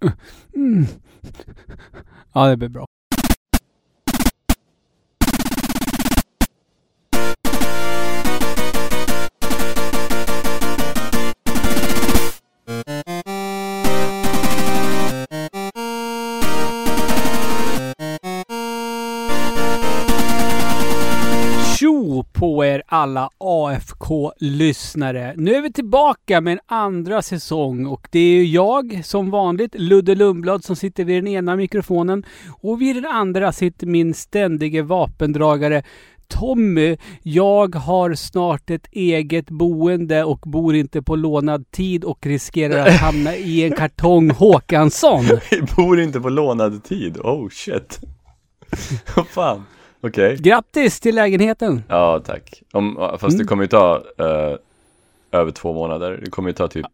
Mm. Ja, det blir bra. Alla AFK-lyssnare! Nu är vi tillbaka med en andra säsong och det är ju jag som vanligt, Ludde Lundblad, som sitter vid den ena mikrofonen och vid den andra sitter min ständige vapendragare Tommy, jag har snart ett eget boende och bor inte på lånad tid och riskerar att hamna i en kartong Håkansson. Vi bor inte på lånad tid. Oh shit. Vad fan. Okej. Grattis till lägenheten! Ja, tack. Om, fast det Mm. kommer ju ta eh, över två månader. Det kommer ju ta typ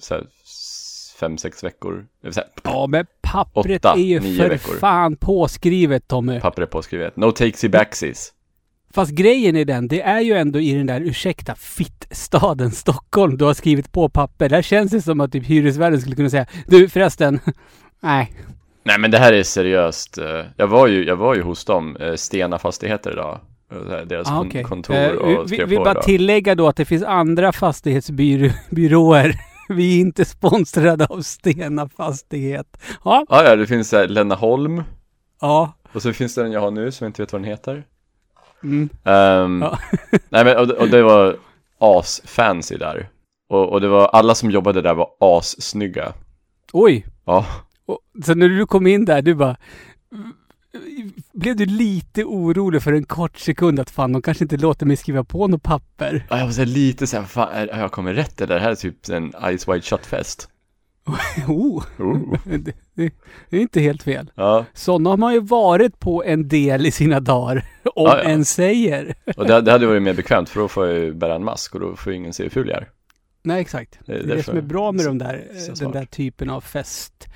så här, s- fem, sex veckor. Det vill säga, Ja, men pappret Åtta, är ju för veckor. fan påskrivet Tommy. papper är påskrivet. No takesy backsies. Fast grejen är den, det är ju ändå i den där, ursäkta, fittstaden Stockholm du har skrivit på papper. Där känns det som att typ hyresvärden skulle kunna säga, du förresten, nej. Nej men det här är seriöst. Eh, Jag var ju, jag var ju hos dem, eh, Stena Fastigheter idag. Eh, Deras Ah, okej. kontor och vi skrev vill bara idag. tillägga då att det finns andra fastighetsbyråer. Vi är inte sponsrade av Stena Fastighet. Ja, Ja, ja, det finns uh, Lena Holm. ja. Och så finns det den jag har nu som jag inte vet vad den heter. Mm. Ehm, Ja. nej men, och, det- och det var as-fancy där. Och, och det var, alla som jobbade där var as-snygga. Oj. Ja. Och, så när du kom in där, du bara... Blev du lite orolig för en kort sekund att fan, de kanske inte låter mig skriva på något papper? Ja, Jag var så här lite såhär, fan, är, har jag kommit rätt eller? Det här är typ en Ice White Shot fest. Oh, Oh. det, det, det är inte helt fel. Ja, Sådana har man ju varit på en del i sina dagar, om Ja, ja. en säger. och det, det hade varit mer bekvämt för då får jag ju bära en mask och då får ju ingen se hur ful jag är. Nej, exakt. Det är Det som är bra med så- de där, så den där typen av fest.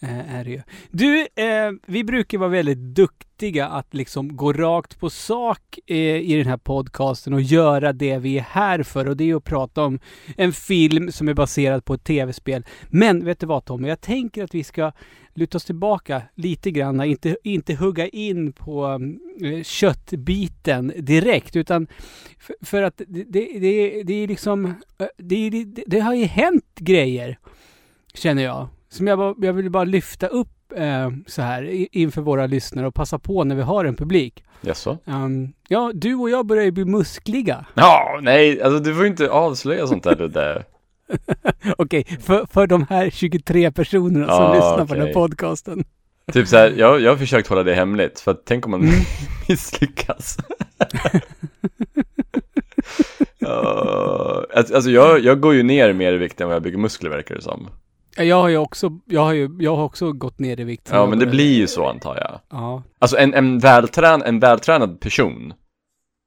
Eh, är det ju. Du, eh, vi brukar vara väldigt duktiga att liksom gå rakt på sak eh, i den här podcasten och göra det vi är här för. Och det är att prata om en film som är baserad på ett tv-spel. Men vet du vad Tommy? Jag tänker att vi ska luta oss tillbaka lite grann. Inte, inte hugga in på eh, köttbiten direkt. Utan för, för att det, det, det, det är liksom... Eh, det, det, det har ju hänt grejer, känner jag. Som jag, bara, jag vill bara lyfta upp eh, så här inför våra lyssnare och passa på när vi har en publik. Jaså? Um, ja, du och jag börjar ju bli muskliga. Ja, nej, alltså du får ju inte avslöja sånt där Ludde. Okej, för, för de här 23 personerna som Ja, lyssnar på den här podcasten. Typ såhär, jag, jag har försökt hålla det hemligt, för att tänk om man Mm. misslyckas. Alltså alltså, jag, jag går ju ner mer i vikt än vad jag bygger muskler verkar det som. Ja, Jag har ju också, jag har ju, jag har också gått ner i vikt. Ja, men det blir ju så antar jag. Ja. Alltså en, en, välträn, en vältränad person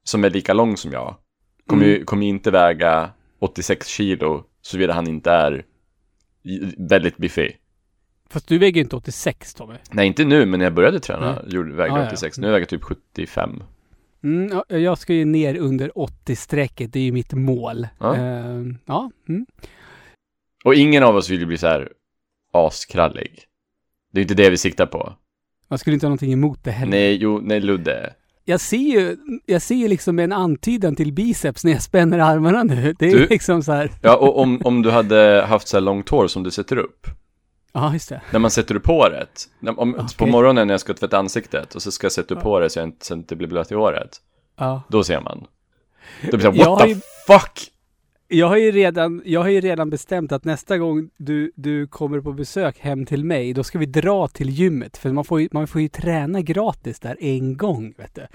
som är lika lång som jag kommer ju kommer inte väga 86 kilo såvida han inte är väldigt biffig. Fast du väger inte 86 Tommy. Nej, inte nu, men när jag började träna Mm. gjorde, vägde Ja, jag ja. 86. Nu väger jag typ 75. Mm, ja, jag ska ju ner under 80-strecket, det är ju mitt mål. Ja. Ehm, ja. Mm. Och ingen av oss vill ju bli så här askrallig. Det är inte det vi siktar på. Man skulle inte ha någonting emot det heller. Nej, jo, nej Ludde. Jag ser ju, jag ser ju liksom en antydan till biceps när jag spänner armarna nu. Det är Du- liksom så här. Ja, och om, om du hade haft så här långt hår som du sätter upp. Ja, just det. När man sätter upp håret. När, om, På Okej. morgonen när jag ska tvätta ansiktet och så ska jag sätta upp håret så jag inte, så jag inte blir blöt i håret. Ja. Då ser man. Då blir det såhär, har what the ju- fuck? Jag har ju redan, jag har ju redan bestämt att nästa gång du, du kommer på besök hem till mig, då ska vi dra till gymmet. För man får ju, man får ju träna gratis där en gång, vet du.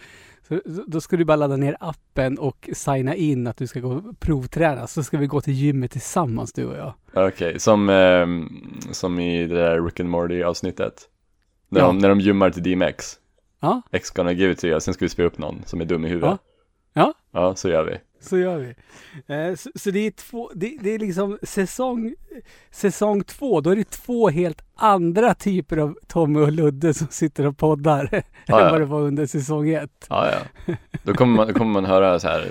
Så, då ska du bara ladda ner appen och signa in att du ska gå och provträna. Så ska vi gå till gymmet tillsammans, du och jag. Okej, som, ehm, som i det där Rick and Morty avsnittet. När, Ja. de, när de gymmar till DMX. Ja, X gonna give it to you, sen ska vi spela upp någon som är dum i huvudet. Ja. Ja, så gör vi. så gör vi. Eh, så, så det är två, det, det är liksom säsong, säsong två, då är det två helt andra typer av Tommy och Ludde som sitter och poddar. Ja, än ja. vad det var under säsong ett. Ja, ja. Då kommer man, då kommer man höra så här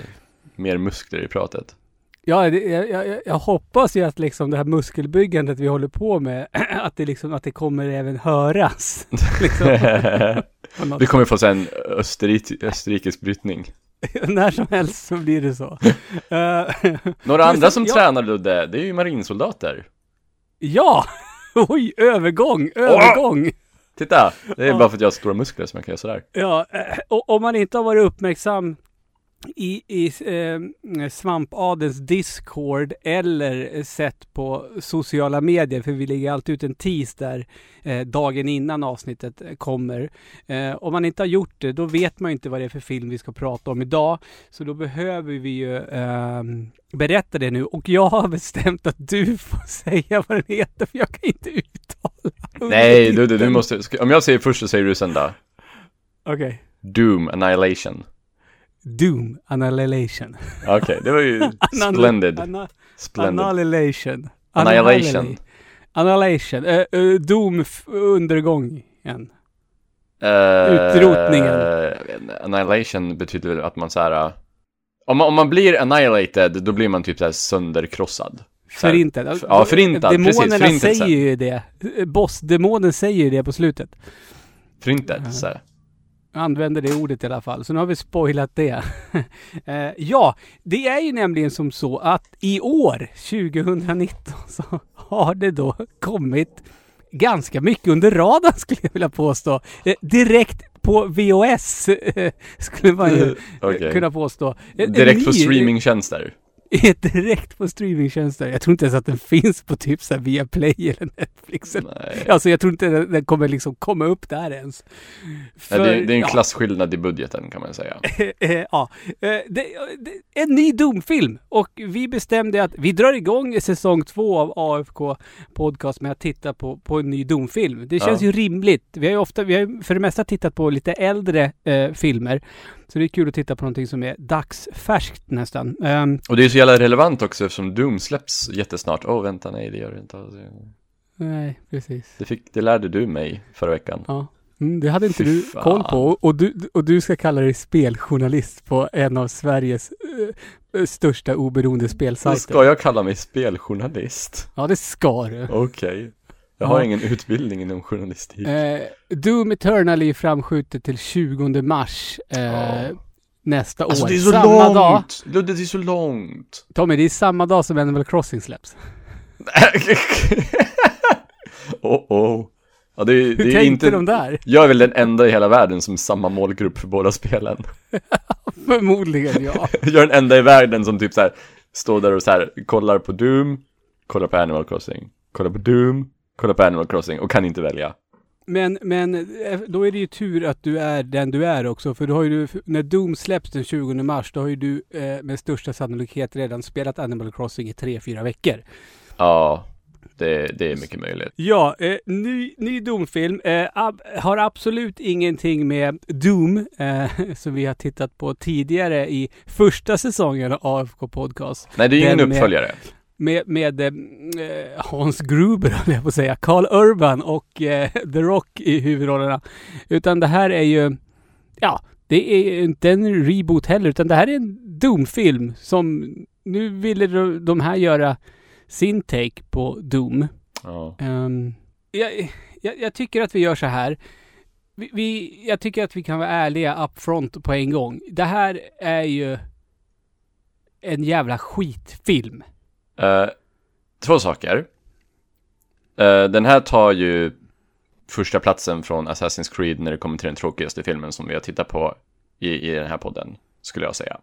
mer muskler i pratet. Ja, det, jag, jag, jag hoppas ju att liksom det här muskelbyggandet vi håller på med, att det liksom, att det kommer även höras. liksom, Vi kommer få en österrik, österrikisk brytning. När som helst så blir det så. Eh, Några andra som ja. tränar Ludde, det är ju marinsoldater. ja! Oj, övergång, övergång! Titta, det är bara för att jag har stora muskler som jag kan göra sådär. Ja, eh, och om man inte har varit uppmärksam i, i eh, Svampadelns Discord eller sett på sociala medier, för vi lägger alltid ut en tease där eh, dagen innan avsnittet kommer. Eh, om man inte har gjort det, då vet man ju inte vad det är för film vi ska prata om idag. Så då behöver vi ju eh, berätta det nu. Och jag har bestämt att du får säga vad den heter, för jag kan inte uttala Nej, Ludde, du undertiteln. måste, om jag säger först så säger du sen då. Okej. Doom Annihilation. Doom Annihilation. Okej, det var ju splendid. Anna, Splendid. annihilation. Annihilation. Annihilation. Uh, uh, Doom undergången. Eh, Utrotningen. Annihilation betyder väl att man så här. Om man, om man blir annihilated, då blir man typ så här sönderkrossad. Så här, Förintad. ja, förintad, precis, Demonerna förintelse. säger ju det. Bossdemonen säger ju det på slutet. Förintelse. Använder det ordet i alla fall. Så nu har vi spoilat det. Eh, ja, det är ju nämligen som så att i år, 2019, så har det då kommit ganska mycket under radarn skulle jag vilja påstå. Eh, direkt på VOS eh, skulle man ju Okej. kunna påstå. En Direkt på ny- direkt på streamingtjänster. Jag tror inte ens att den finns på typ så här via Play eller Netflix. Nej. Alltså jag tror inte den den kommer liksom komma upp där ens. Nej, det, är- det är en ja. klasskillnad i budgeten kan man säga. Eh, ja, Eh, det, en ny Doom-film och vi bestämde att vi drar igång säsong två av AFK Podcast med att titta på, på en ny Doom-film. Det känns Ja. ju rimligt. Vi har ju ofta, vi har för det mesta tittat på lite äldre eh, filmer. Så det är kul att titta på någonting som är dagsfärskt nästan. Ehm, Och det är så jävla relevant också eftersom Doom släpps jättesnart. Åh, vänta, nej, det gör det inte. nej, precis. Det, fick, det lärde du mig förra veckan. Ja. Mm, det hade inte Fy du fan. koll på. Och du, och du ska kalla dig speljournalist på en av Sveriges eh, största oberoende spelsajter. ska jag kalla mig speljournalist? Ja, det ska du. Okej. Jag har Ja. ingen utbildning inom journalistik. Eh, Doom Eternal är framskjutet till 20 mars eh, Ja. nästa Alltså år. det är så samma långt! dag. Ludde, det är så långt! Tommy, det är samma dag som Animal Crossing släpps. oh oh. Ja, det, Hur det tänkte inte... de där? Jag är väl den enda i hela världen som är samma målgrupp för båda spelen. Förmodligen ja. Jag är den enda i världen som typ så här står där och så här kollar på Doom, kollar på Animal Crossing, kollar på Doom, kollar på Animal Crossing och kan inte välja. Men, men eh, då är det ju tur att du är den du är också. För då har ju du, när Doom släpps den 20 mars, då har ju du eh, med största sannolikhet redan spelat Animal Crossing i tre fyra veckor. Ja, det, det är mycket möjligt. Ja, eh, ny, ny Doom-film. Eh, ab, har absolut ingenting med Doom, eh, som vi har tittat på tidigare i första säsongen av AFK Podcast. Nej, det är ju ingen Den med- uppföljare. Med, med eh, Hans Gruber, höll jag på att säga. Carl Urban och eh, The Rock i huvudrollerna. Utan det här är ju, ja, det är inte en reboot heller, utan det här är en Doom-film som nu ville de- här göra sin take på Doom. Ja. Ehm, jag, jag, jag tycker att vi gör så här. Vi, vi, jag tycker att vi kan vara ärliga upfront på en gång. Det här är ju en jävla skitfilm. Eh, två saker. Eh, den här tar ju första platsen från Assassin's Creed när det kommer till den tråkigaste filmen som vi har tittat på i, i den här podden, skulle jag säga.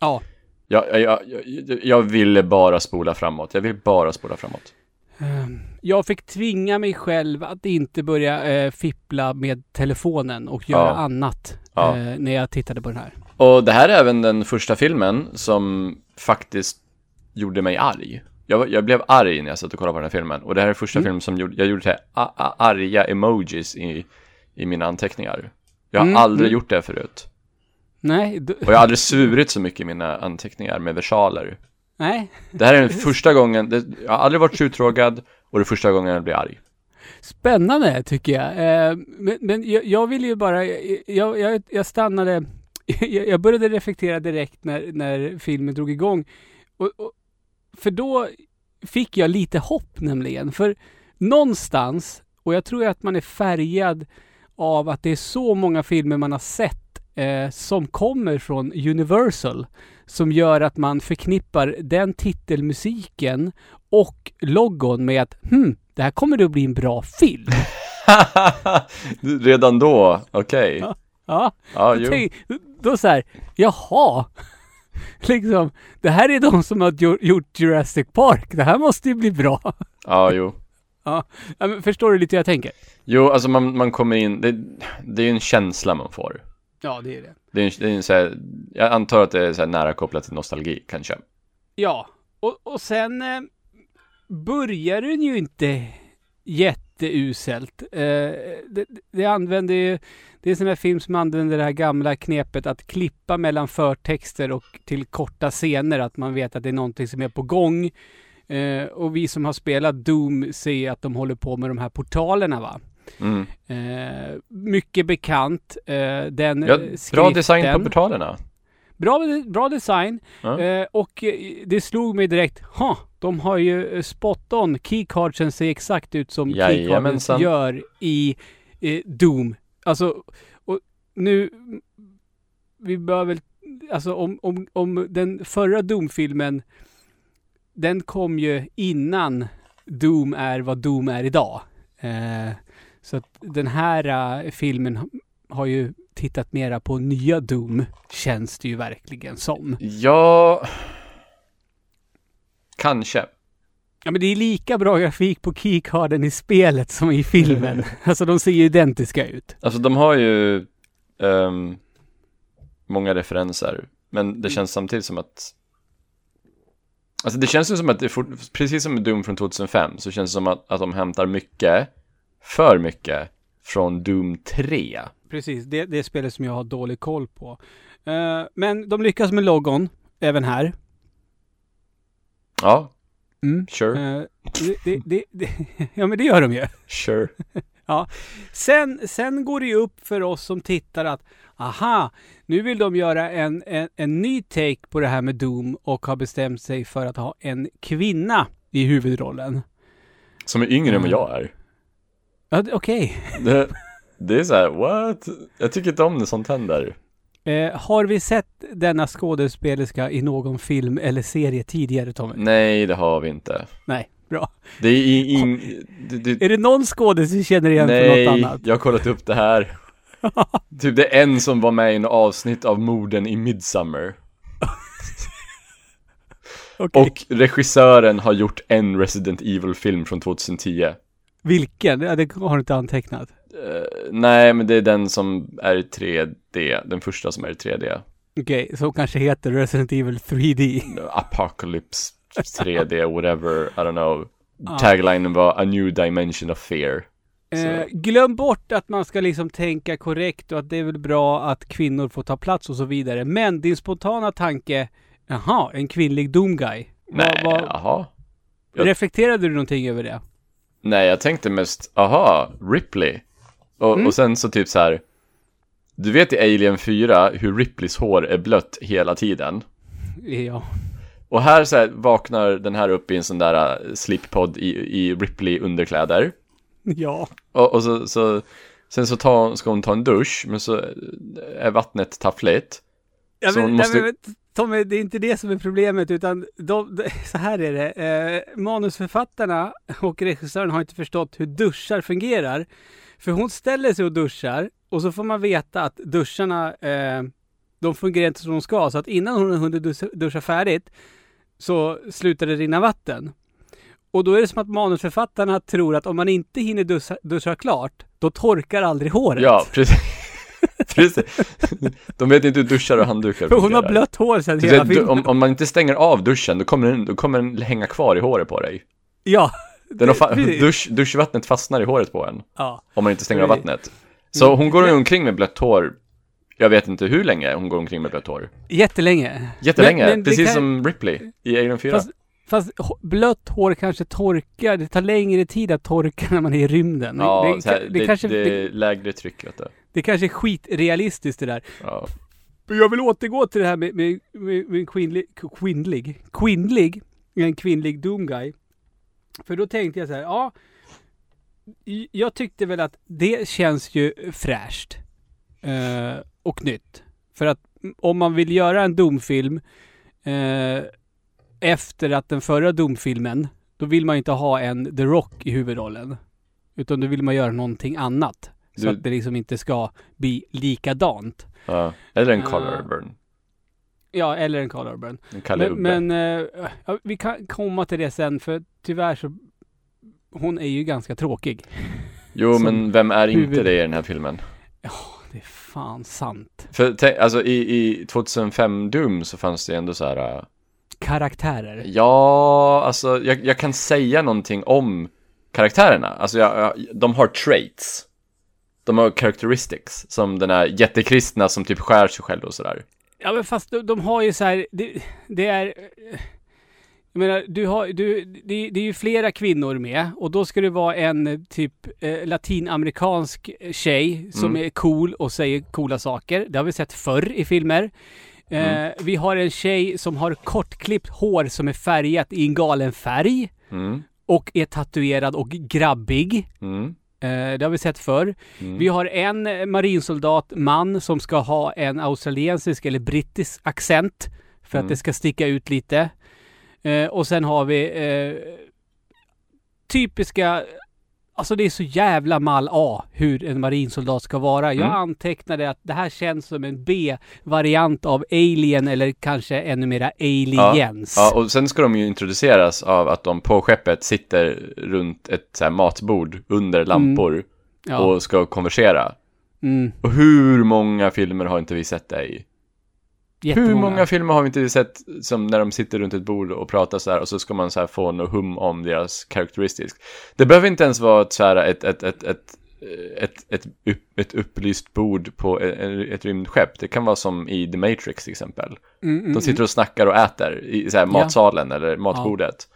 Ja. Jag, jag, jag, jag ville bara spola framåt. Jag vill bara spola framåt. Ehm, Jag fick tvinga mig själv att inte börja eh, fippla med telefonen och göra Ja. annat Ja. eh, när jag tittade på den här. Och det här är även den första filmen som faktiskt gjorde mig arg. Jag, jag blev arg när jag satt och kollade på den här filmen. Och det här är första filmen som gjorde, jag gjorde så här, a, a, arga emojis i, i mina anteckningar. Jag har Mm, aldrig mm. gjort det förut. Nej, du, Och jag har aldrig svurit så mycket i mina anteckningar med versaler. nej. Det här är den första gången, det, jag har aldrig varit tjuttrågad och det är första gången jag blir arg. Spännande tycker jag. Eh, men men jag, jag vill ju bara, jag, jag, jag stannade, jag, jag började reflektera direkt när, när filmen drog igång. Och, och för då fick jag lite hopp nämligen. För någonstans, och jag tror att man är färgad av att det är så många filmer man har sett eh, som kommer från Universal. Som gör att man förknippar den titelmusiken och logon med att hmm, det här kommer att bli en bra film. Redan då, okej. Ja. Ja, Ja, då, tänk, då så här, jaha. liksom, det här är de som har gjort- Jurassic Park. Det här måste ju bli bra. Ja, jo. Ja, men förstår du lite hur jag tänker? Jo, alltså man, man kommer in, det, det är ju en känsla man får. Ja, det är det. Det är, en, det är en så här, jag antar att det är så nära kopplat till nostalgi kanske. Ja, och, och sen eh, börjar den ju inte jätteuselt. Eh, det, det använder ju, det är en sån här film som använder det här gamla knepet att klippa mellan förtexter och till korta scener, att man vet att det är någonting som är på gång. Eh, och vi som har spelat Doom ser att de håller på med de här portalerna va. Mm. Eh, mycket bekant. Eh, den Ja, bra skriften. design på portalerna. Bra, bra design. Eh, och det slog mig direkt, ha, de har ju eh, spot on. Keycardsen ser exakt ut som keycardsen gör i eh, Doom. Alltså, och nu, vi bör väl, alltså om, om, om den förra Doom-filmen, den kom ju innan Doom är vad Doom är idag. Eh, så att den här eh, filmen ha- har ju tittat mera på nya Doom, känns det ju verkligen som. Ja, kanske. Ja men det är lika bra grafik på keycarden i spelet som i filmen. alltså de ser ju identiska ut. Alltså de har ju ehm, många referenser, men det känns samtidigt som att Alltså det känns ju som att det fort, precis som med Doom från 2005 så känns det som att, att de hämtar mycket, för mycket, från Doom 3. Precis, det, det är spelet som jag har dålig koll på. Eh, men de lyckas med logon, även här. Ja, Mm. sure, Eh, det, det, det, ja men det gör de ju. sure. Sen, sen går det ju upp för oss som tittar att aha, nu vill de göra en, en, en ny take på det här med Doom och har bestämt sig för att ha en kvinna i huvudrollen. Som är yngre än vad Mm. jag är. Ja, okej. Det, det är så här, what? Jag tycker inte om när sånt händer. Eh, har vi sett denna skådespelerska i någon film eller serie tidigare Tommy? Nej, det har vi inte. Nej, bra. Det är i- ing... Det, det, Är det någon skådis vi känner igen från nej, något annat? jag har kollat upp det här. Typ det är en som var med i en avsnitt av morden i Midsummer. Okej. Och regissören har gjort en Resident Evil-film från 2010. Vilken? Ja, det har du inte antecknat. Eh, nej, men det är den som är i 3D. Den första som är i 3D. Okej, som kanske heter Resident Evil 3D. Apocalypse 3D, whatever, I don't know. Ja. Taglinen var A new dimension of fear. Eh, glöm bort att man ska liksom tänka korrekt och att det är väl bra att kvinnor får ta plats och så vidare. Men din spontana tanke, jaha, en kvinnlig Doom guy. Nej, Vad- vad- jaha. jag- Reflekterade du någonting över det? Nej, jag tänkte mest, aha, Ripley. Och, Mm. och sen så typ så här. Du vet i Alien 4 hur Ripleys hår är blött hela tiden. Ja. Och här så här vaknar den här upp i en sån där uh, sleeppod i, i Ripley underkläder. Ja. Och, och så, så sen så tar, ska hon ta en dusch, men så är vattnet taffligt. Ja, men, måste- nej, men, Tommy, det är inte det som är problemet utan de, de, så här är det. Eh, manusförfattarna och regissören har inte förstått hur duschar fungerar. För hon ställer sig och duschar och så får man veta att duscharna, eh, de fungerar inte som de ska. Så att innan hon har hunnit duscha, färdigt så slutar det rinna vatten. Och då är det som att manusförfattarna tror att om man inte hinner duscha, duscha klart, då torkar aldrig håret. Ja, precis. precis. De vet inte hur duschar och handdukar För hon har fungerar. blött hår sedan Du hela filmen. om, om man inte stänger av duschen, då kommer, den, då kommer den hänga kvar i håret på dig. Ja. Den fa- dusch, duschvattnet fastnar i håret på en, Ja. om man inte stänger av vattnet. Så hon går omkring med blött hår, jag vet inte hur länge hon går omkring med blött hår. Jättelänge. Jättelänge, Men- men det precis kan- som Ripley i Alien 4. Fast, fast blött hår kanske torkar. Det tar längre tid att torka när man är i rymden. ja, det, så här, det, det, det, kanske, det det, är lägre tryck, vet du. det kanske är skitrealistiskt det där. Ja. Jag vill återgå till det här med, med, med, med kvinnlig, kvinnlig, kvinnlig. en kvinnlig Doom Guy. För då tänkte jag så här, ja. Jag tyckte väl att det känns ju fräscht. Eh, och nytt. För att om man vill göra en Doom-film eh, efter att den förra Doom-filmen, då vill man ju inte ha en The Rock i huvudrollen. Utan då vill man göra någonting annat. Så Du- att det liksom inte ska bli likadant. Ja. Eller en Ah. Color Urban. Ja, eller en Carl Urban. En Kalle Men, Ubbe. men eh, ja, vi kan komma till det sen för tyvärr så hon är ju ganska tråkig. Jo, som men vem är inte huvud- det i den här filmen? Det är fan sant. För tänk, alltså i, i 2005 Doom så fanns det ändå så här. äh, Karaktärer. Ja, alltså jag, jag kan säga någonting om karaktärerna. Alltså jag, jag, de har traits. De har characteristics. Som den här jättekristna som typ skär sig själv och sådär. Ja men fast de, de har ju så här, det, det är... eh, Jag menar, du har, du, det, det är ju flera kvinnor med och då ska det vara en eh, typ eh, latinamerikansk tjej som Mm. är cool och säger coola saker. Det har vi sett förr i filmer. Mm. Eh, vi har en tjej som har kortklippt hår som är färgat i en galen färg Mm, och är tatuerad och grabbig. Mm, Eh, det har vi sett förr. mm. Vi har en eh, marinsoldat, man, som ska ha en australiensisk eller brittisk accent för Mm. att det ska sticka ut lite. Eh, och sen har vi typiska, alltså det är så jävla mal A hur en marinsoldat ska vara. Jag Mm. antecknade att det här känns som en B-variant av Alien eller kanske ännu mera Aliens. Ja, och sen ska de ju introduceras av att de på skeppet sitter runt ett så matbord under lampor Ja. och ska konversera. Mm, Och hur många filmer har inte vi sett det i? Hur jättemånga. många filmer har vi inte sett som när de sitter runt ett bord och pratar så här och så ska man så här få något hum om deras karaktäristik. Det behöver inte ens vara ett, så här, ett, ett, ett, ett, ett, ett, upp, ett upplyst bord på ett, ett rymdskepp. Det kan vara som i The Matrix till exempel. Mm, mm, De sitter och snackar och äter i så här, Ja. matsalen eller matbordet.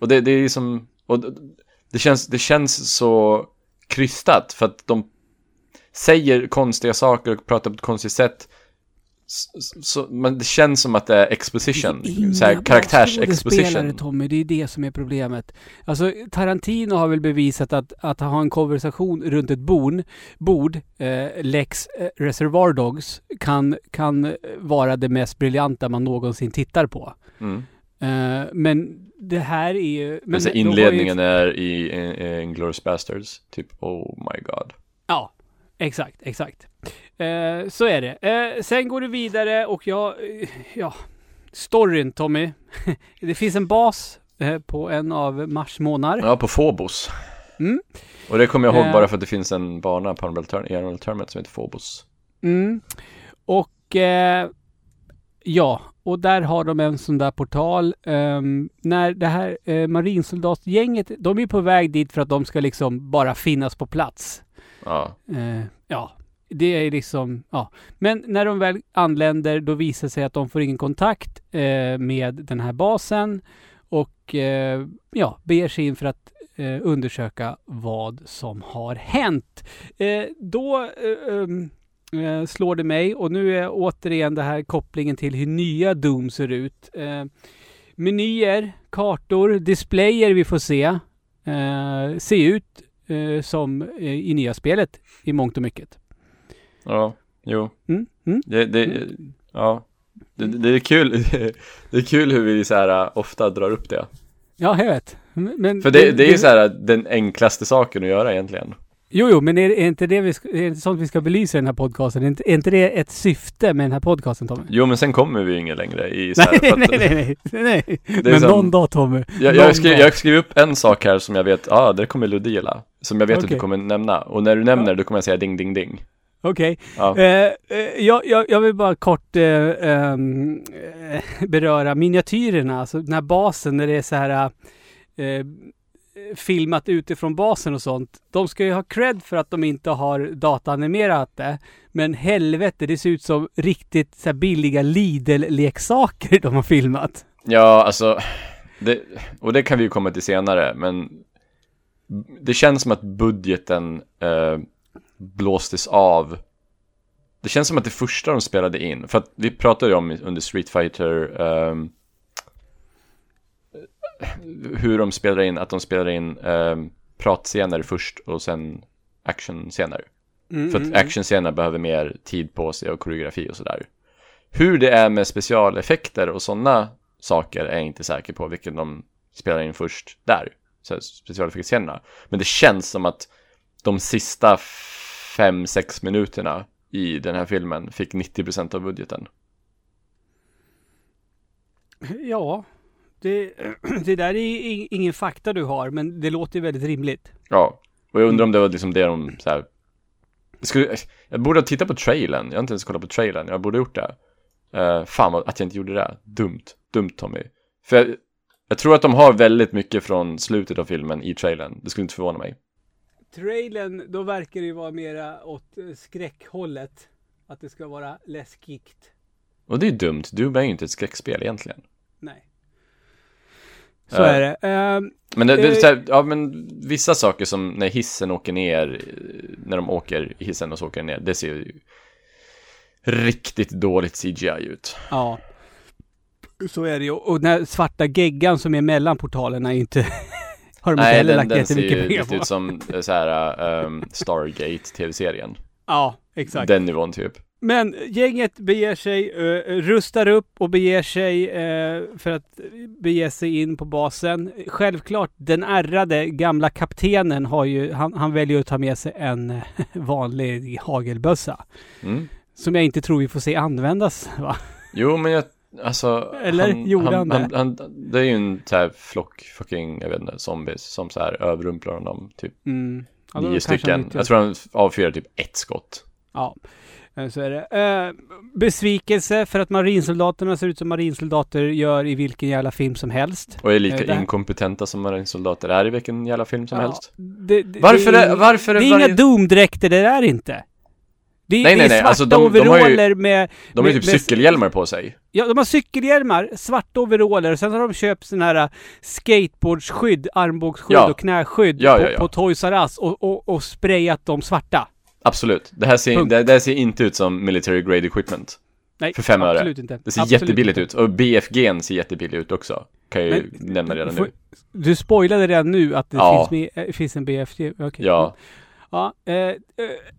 Och det, det är som, och det- det känns, det känns så krystat för att de säger konstiga saker och pratar på ett konstigt sätt. Så, men det känns som att det är exposition, Inga så här, bra karaktärs-exposition. Tommy, det är det som är problemet. Alltså, Tarantino har väl bevisat att, att ha en konversation runt ett bord, bord eh, Lex eh, Reservoir Dogs, kan, kan vara det mest briljanta man någonsin tittar på. Mm. Eh, men det här är ju... Men så de har ju- inledningen är i, i Inglourious Basterds, typ oh my god. Ja, exakt, exakt. Eh, så är det. Eh, sen går det vidare och jag, eh, ja, storyn Tommy. det finns en bas eh, på en av Mars månader. Ja, på Phobos. Mm. Och det kommer jag ihåg Eh. bara för att det finns en bana på i Honorable Tournament som heter Phobos. Mm. Och ja, och där har de en sån där portal. Ehm, när det här eh, marinsoldatgänget, de är på väg dit för att de ska liksom bara finnas på plats. Ja. Eh, ja, det är liksom, ja. Men när de väl anländer då visar det sig att de får ingen kontakt eh, med den här basen och eh, ja, beger sig in för att eh, undersöka vad som har hänt. Eh, då eh, um, eh, slår det mig och nu är återigen det här kopplingen till hur nya Doom ser ut. Eh, menyer, kartor, displayer vi får se eh, ser ut eh, som eh, i nya spelet i mångt och mycket. Ja, jo. Mm, mm. Det, det, ja. Det, det är kul, det är kul hur vi så här äh, ofta drar upp det. Ja, jag vet. Men, För det, det är ju så här äh, den enklaste saken att göra egentligen. Jo, jo, men är, är inte det vi är inte sånt vi ska belysa i den här podcasten? Är inte, är inte det ett syfte med den här podcasten, Tommy? Jo, men sen kommer vi inget längre i så här, Nej, nej, nej, nej, nej. Men som- någon dag, Tommy. Jag, jag, skrev, jag skrev upp en sak här som jag vet, ja, ah, det kommer Ludde gilla. Som jag vet att Okej. du kommer nämna. Och när du nämner det, då kommer jag säga ding, ding, ding. Okej. Ja. Eh, eh, jag, jag, jag vill bara kort eh, ehm, eh, beröra miniatyrerna, alltså den här basen när det är så här eh, filmat utifrån basen och sånt. De ska ju ha cred för att de inte har dataanimerat det. Men helvete, det ser ut som riktigt så billiga Lidl-leksaker de har filmat. Ja, alltså, det, och det kan vi ju komma till senare, men det känns som att budgeten eh, blåstes av. Det känns som att det första de spelade in, för att vi pratade ju om under Street Fighter, ehm, hur de spelar in, att de spelar in eh, pratscener först och sen actionscener. Mm, För att mm, mm. actionscener behöver mer tid på sig och koreografi och sådär. Hur det är med specialeffekter och sådana saker är jag inte säker på vilken de spelar in först där. Så här, specialeffektscenerna. Men det känns som att de sista fem sex minuterna i den här filmen fick 90% av budgeten. Ja, det, det där är ingen fakta du har, men det låter ju väldigt rimligt. Ja, och jag undrar om det var liksom det de så här, jag, skulle, jag borde ha tittat på trailern, jag har inte ens kollat på trailern, jag borde ha gjort det. Uh, fan vad, att jag inte gjorde det, dumt, dumt Tommy. För jag, jag tror att de har väldigt mycket från slutet av filmen i trailern, det skulle inte förvåna mig. Trailern, då verkar det ju vara mera åt skräckhållet. Att det ska vara läskigt. Och det är dumt, Doom är ju inte ett skräckspel egentligen. Nej. Så Eh, är det. Ehm, Men, det, det, Eh. här, ja, men vissa saker som när hissen åker ner, när de åker i hissen och så åker ner, det ser ju riktigt dåligt CGI ut. ja. Så är det ju. Och den här svarta geggan som är mellan portalerna är inte... har de inte Nej, heller den, lagt den ser ju lite ut som eh, så här um, Stargate-tv-serien. Ja, exakt. Den nivån typ. Men gänget beger sig, eh, rustar upp och beger sig eh, för att bege sig in på basen. Självklart, den ärrade gamla kaptenen har ju, han, han väljer att ta med sig en eh, vanlig hagelbössa. Mm. Som jag inte tror vi får se användas, va? Jo, men jag, alltså. Eller gjorde han det? han, han, Det är ju en så här flock fucking, jag vet inte, zombies som så här överrumplar honom. Typ Mm. Ja, nio han stycken. inte- Jag tror han avfyrar typ ett skott. Ja, eh, så är det. Eh, besvikelse för att marinsoldaterna ser ut som marinsoldater gör i vilken jävla film som helst. Och är lika Eh, inkompetenta som marinsoldater är i vilken jävla film som Ja, helst. Det, det, Varför det är- varför är Det är varje- inga Doom-dräkter det där inte. Det, Nej, det nej, är nej, svarta alltså de- de har ju- overaller med... De har ju typ med- cykelhjälmar på sig. Ja, de har cykelhjälmar, svarta overaller, sen har de köpt sådana här äh, skateboardsskydd, armbågsskydd Ja. och knäskydd Ja, på, ja, ja. på Toys R Us och, och, och sprayat dem svarta. Absolut. Det här ser, det, det här ser inte ut som military grade equipment. Nej, För fem öre. absolut inte. Det ser Absolut jättebilligt inte. ut. Och BFG'n ser jättebillig ut också. Kan jag ju nämna redan Får- nu. Du spoilade redan nu att det Ja. finns, med, äh, finns en BFG. Okej. Ja. Ja, eh, eh,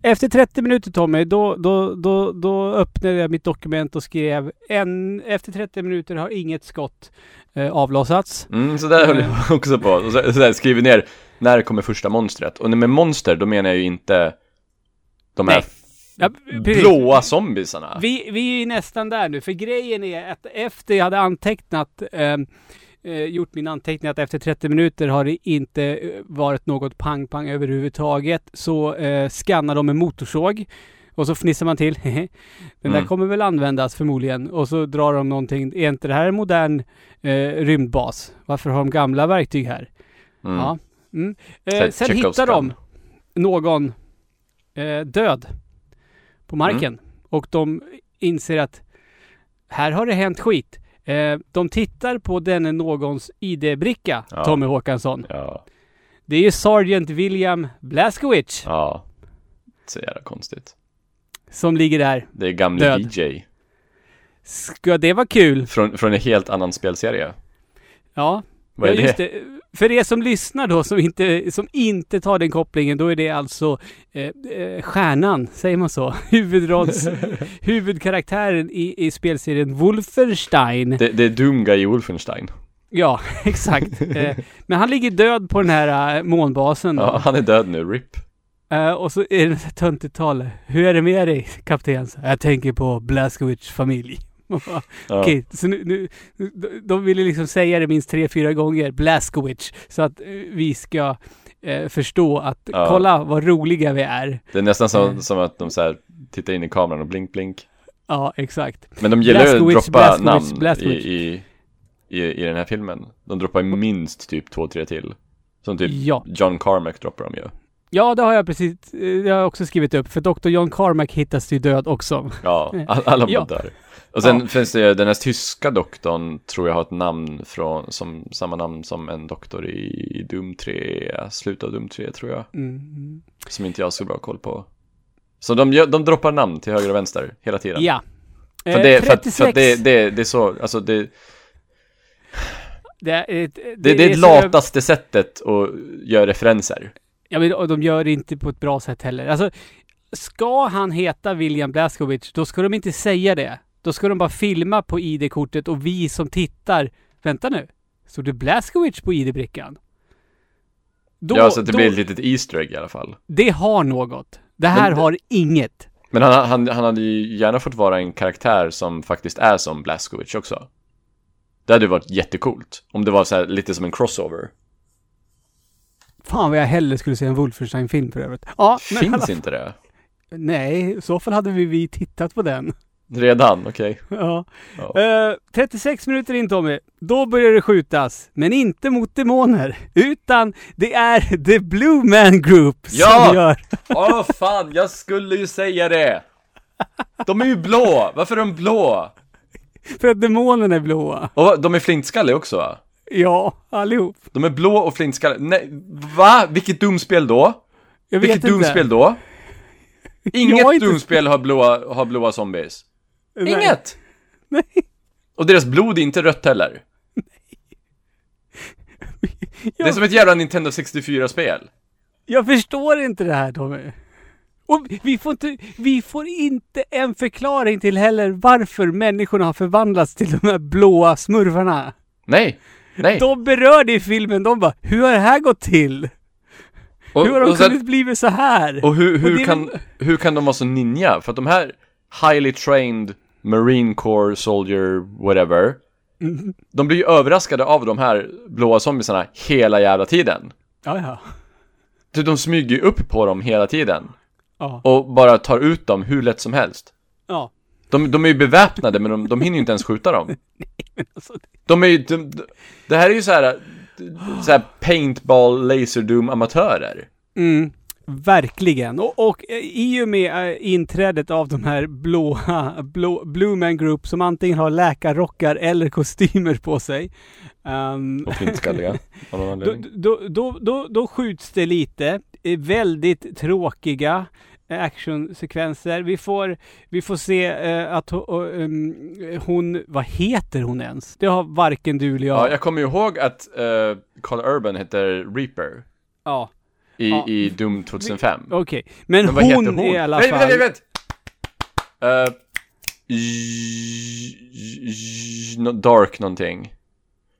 efter 30 minuter Tommy, då, då, då, då öppnade jag mitt dokument och skrev en, efter 30 minuter har inget skott eh, avlossats. Mm, så där höll Eh. jag också på. Och så, så där, skriver ner när kommer första monstret. Och med monster, då menar jag ju inte de här. Ja, blåa zombiesarna. Vi, vi är ju nästan där nu, för grejen är att efter jag hade antecknat, ehm, eh, gjort min anteckning att efter 30 minuter har det inte eh, varit något pang-pang överhuvudtaget, så eh, skannar de en motorsåg. Och så fnissar man till. Den där Mm. kommer väl användas förmodligen. Och så drar de någonting. Är inte det här en modern eh, rymdbas? Varför har de gamla verktyg här? Mm. Ja. Mm. Eh, sen hittar de någon eh, död på marken. Mm. Och de inser att här har det hänt skit. Eh, de tittar på denne någons ID-bricka, Ja. Tommy Håkansson. Ja, Det är ju Sergeant William Blaskowicz ja. Så jävla konstigt. som ligger där. Det är gamle Död. DJ. Ska det vara kul? Från, från en helt annan spelserie. Ja. Vad är ja, det? just det? För er som lyssnar då, som inte, som inte tar den kopplingen, då är det alltså eh, eh, stjärnan, säger man så? Huvudrolls, huvudkaraktären i, i spelserien Wolfenstein. Det, det är Doomguy i Wolfenstein. Ja, exakt. eh, men han ligger död på den här eh, månbasen då. Ja, han är död nu, RIP. Eh, och så är det ett töntigt tal. Hur är det med dig, kapten? Jag tänker på Blaskowicz familj. Ja. Okej, så nu, nu, de- ville liksom säga det minst tre, fyra gånger, Blaskowicz, så att eh, vi ska eh, förstå att Ja. kolla vad roliga vi är. Det är nästan som, Eh. som att de så här tittar in i kameran och blink blink. Ja, exakt. Men de gillar ju att droppa Blaskowicz, namn Blaskowicz. I, i, i, den här filmen. De droppar minst typ två, tre till. Som typ Ja. John Carmack droppar de ju. ja, det har jag precis, eh, det har jag också skrivit upp, för Dr. John Carmack hittas ju död också. Ja, all, alla Ja. bara dör. Och sen Ja. finns det ju, den här tyska doktorn tror jag har ett namn från, som, samma namn som en doktor i Doom 3, slutet av Doom 3 tror jag. Mm. Som inte jag har så bra koll på. Så de, de droppar namn till höger och vänster hela tiden. Ja. För, Eh, det, för, 36. för att det, det, det är så, alltså det Det är ett, Det, det är det lataste sättet att göra referenser. Ja, men och de gör det inte på ett bra sätt heller. Alltså, ska han heta William Blaskowicz, då ska de inte säga det. Då ska de bara filma på ID-kortet och vi som tittar, vänta nu, stod det Blaskowicz på ID-brickan? Då, ja, så att det då, blir ett litet Easter egg i alla fall. Det har något. Det här Men- har inget. Men han, han, han hade ju gärna fått vara en karaktär som faktiskt är som Blazkowicz också. Det hade ju varit jättecoolt. Om det var så här, lite som en crossover. Fan vad jag hellre skulle se en Wolfenstein-film för övrigt. Ja, Finns alla- inte det? Nej, i så fall hade vi, vi tittat på den. Redan? Okej. Ja. Ja. Eh, 36 minuter in Tommy, då börjar det skjutas. Men inte mot demoner, utan det är The Blue Man Group Ja! som gör... Åh fan, jag skulle ju säga det! De är ju blå! Varför är de blå? För att demonerna är blåa. Och de är flintskalliga också va? Ja, allihop. De är blå och flintskalliga. Nej, va? Vilket dumspel då? Jag vet Vilket inte. dumspel då? Inget inte- dumspel har blåa, har blåa zombies. Nej. Inget! Nej. Och deras blod är inte rött heller. Det är som ett jävla Nintendo 64-spel. Jag förstår inte det här Tommy. Och vi får, inte, vi får inte en förklaring till heller varför människorna har förvandlats till de här blåa smurfarna. Nej, nej. De berör det i filmen, de bara Hur har det här gått till? och, hur har de och, kunnat bli så här? och hur, Och hur, är kan, väl- hur kan de vara så ninja? För att de här highly trained Marine Corps soldier whatever Mm. De blir ju överraskade av de här blåa zombiesarna hela jävla tiden. Ja, ja. Så de smyger ju upp på dem hela tiden. Ja. Och bara tar ut dem hur lätt som helst. ja. De, de är ju beväpnade men de, de hinner ju inte ens skjuta dem. Alltså, De är ju, de, de, det här är ju så här, så här paintball laserdum amatörer. mm, verkligen. Och, och eh, i och med eh, inträdet av de här blåa, blå, Blue Man Group som antingen har läkarrockar eller kostymer på sig. ehm, Och flintskalliga. Av någon då, anledning. då, då, då, då skjuts det lite. Väldigt tråkiga eh, actionsekvenser. Vi får, vi får se eh, att och, ehm, hon, vad heter hon ens? Det har varken du eller jag. Ja, jag kommer ju ihåg att uh, Carl Urban heter Reaper Ja, i, Ja. i Doom 2005. okej. Men, Men vad hon, hon? i alla nej, fall. Nej, nej, nej, uh, j- j- no- Dark någonting.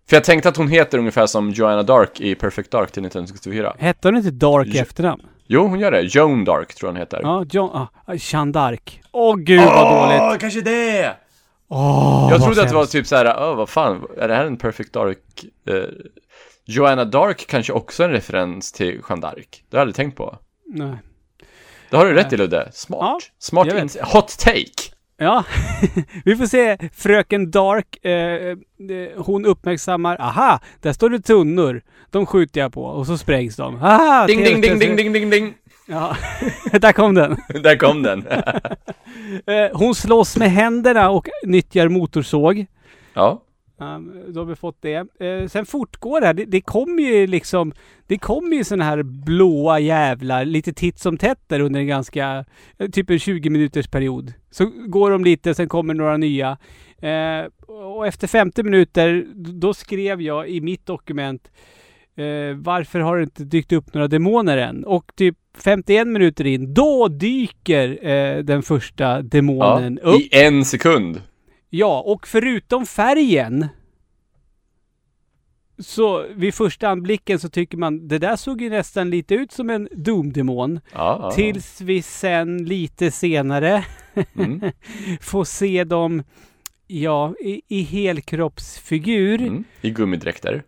För jag tänkte att hon heter ungefär som Joanna Dark i Perfect Dark till 1964. Hette hon inte Dark i efternamn? Jo, hon gör det. Joan Dark tror jag hon heter. Ja, John, ah, Jeanne d'Arc. Åh gud vad dåligt. kanske det! Åh, jag trodde att det var typ såhär, åh vad fan, är det här en Perfect Dark? eh, Joanna Dark kanske också är en referens till Jeanne d'Arc. Det har jag aldrig tänkt på. Nej. Det har du rätt i Ludde. Smart. Ja, Smart ins- Hot take! Ja, vi får se. Fröken Dark, eh, eh, hon uppmärksammar, aha, där står det tunnor. De skjuter jag på och så sprängs de. Aha, Ding, ding, ding, ding, ding, ding, ding! Ja, där kom den. Där kom den. Eh, hon slåss med händerna och nyttjar motorsåg. ja. Um, då har vi fått det. Eh, sen fortgår det här. Det, det kommer ju liksom, det kommer ju såna här blåa jävlar lite titt som tätt där under en ganska, eh, typ en 20 minuters period. Så går de lite, sen kommer några nya. Eh, och efter 50 minuter, då skrev jag i mitt dokument eh, varför har det inte dykt upp några demoner än? Och typ 51 minuter in, då dyker den första ja. demonen upp. I en sekund. Ja, och förutom färgen så vid första anblicken så tycker man det där såg ju nästan lite ut som en Doom-demon. Ja. Tills vi sen lite senare Mm. får se dem Ja, i, i helkroppsfigur. Mm. I gummidräkter.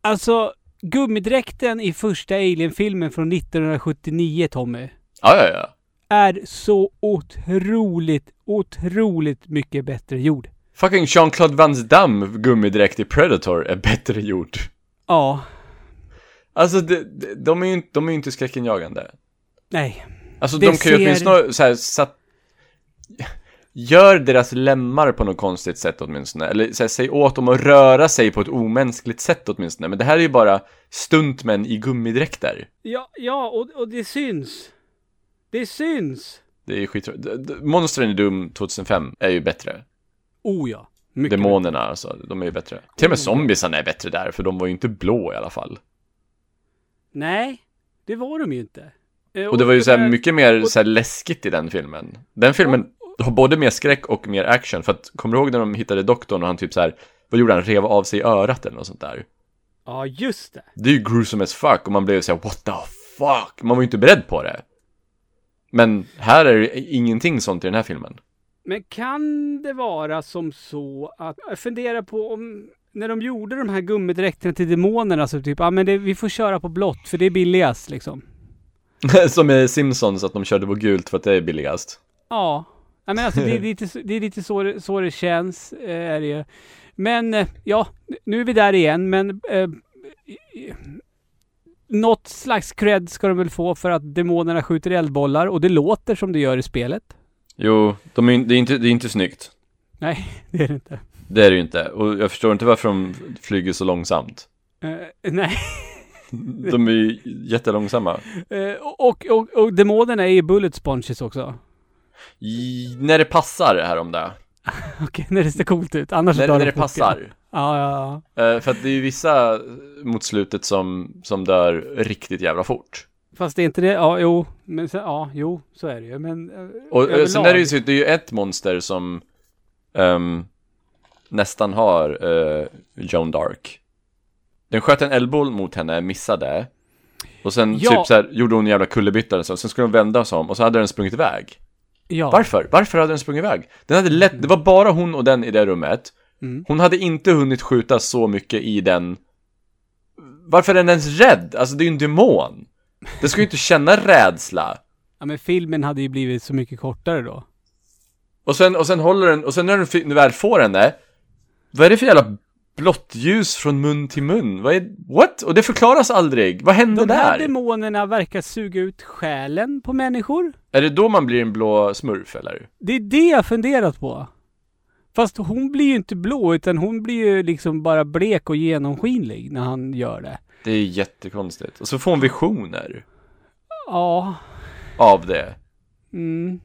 Alltså, gummidräkten i första Alien-filmen från 1979, Tommy, Ja, ja, ja. är så otroligt, otroligt mycket bättre gjord. Fucking Jean-Claude Van Damme gummidräkt i Predator är bättre gjord. Ja, Alltså, de, de, de är ju inte, de är ju inte skräckinjagande. nej. Alltså, Det de kan ju ser- åtminstone så här, satt... Gör deras lemmar på något konstigt sätt åtminstone. Eller så här, säg åt dem att röra sig på ett omänskligt sätt åtminstone. Men det här är ju bara stuntmän i gummidräkter. Ja, ja och, och det syns. Det syns. Det är ju skit... Monstren i Doom 2005 är ju bättre. Oh ja. Mycket Demonerna alltså, de är ju bättre. Till och med zombiesarna är bättre där, för de var ju inte blå i alla fall. Nej, det var de ju inte. Eh, Och det var ju så här där- mycket mer och- så här läskigt i den filmen. Den filmen har både mer skräck och mer action, för att, kommer du ihåg när de hittade doktorn och han typ så här, vad gjorde han, rev av sig örat eller något sånt där? Ja, just det. Det är ju gruesome as fuck och man blev så här, what the fuck? Man var ju inte beredd på det. Men här är det ingenting sånt i den här filmen. Men kan det vara som så att, jag funderar på om, när de gjorde de här gummidräkterna till demonerna så typ, ja men det, vi får köra på blått för det är billigast liksom. Som med Simpsons, att de körde på gult för att det är billigast. Ja, ja men alltså det är lite, det är lite så, så det känns. eh, Är det ju. Men eh, ja, nu är vi där igen, men eh, något slags cred ska de väl få för att demonerna skjuter eldbollar och det låter som det gör i spelet. Jo, de är, det, är inte, det är inte snyggt. Nej, det är det inte. Det är det ju inte. Och jag förstår inte varför de flyger så långsamt. Eh, nej, De är ju jättelångsamma. Eh, och, och, och demonerna är ju bullet sponges också. I, när det passar här om det. Okej, när det ser coolt ut. Annars När, drar när de det passar. Ja, ja, ja. Eh, för att det är ju vissa mot slutet som, som dör riktigt jävla fort. Fast det är inte det. Ja, jo. Men sen, ja, jo, så är det ju. Men eh, Och eh, överlag- sen är det ju så, det är ju ett monster som ehm, nästan har uh, Joan Dark. Den sköt en eldboll mot henne, missade. Och sen Ja. typ så här, gjorde hon en jävla kullerbytta eller så. Sen skulle hon vända sig om och så hade den sprungit iväg. Ja. Varför? Varför hade den sprungit iväg? Den hade lätt, det var bara hon och den i det rummet. Mm. Hon hade inte hunnit skjuta så mycket i den. Varför är den ens rädd? Alltså det är ju en demon. Den ska ju inte känna rädsla. Ja, men filmen hade ju blivit så mycket kortare då. Och sen, och sen håller den, och sen när den väl får henne, vad är det för jävla blått ljus från mun till mun? Vad är, what? Och det förklaras aldrig. Vad hände De här där? demonerna verkar suga ut själen på människor. Är det då man blir en blå smurf eller? Det är det jag funderat på. Fast hon blir ju inte blå, utan hon blir ju liksom bara blek och genomskinlig när han gör det. Det är jättekonstigt. Och så får hon visioner Ja. av det. Mm.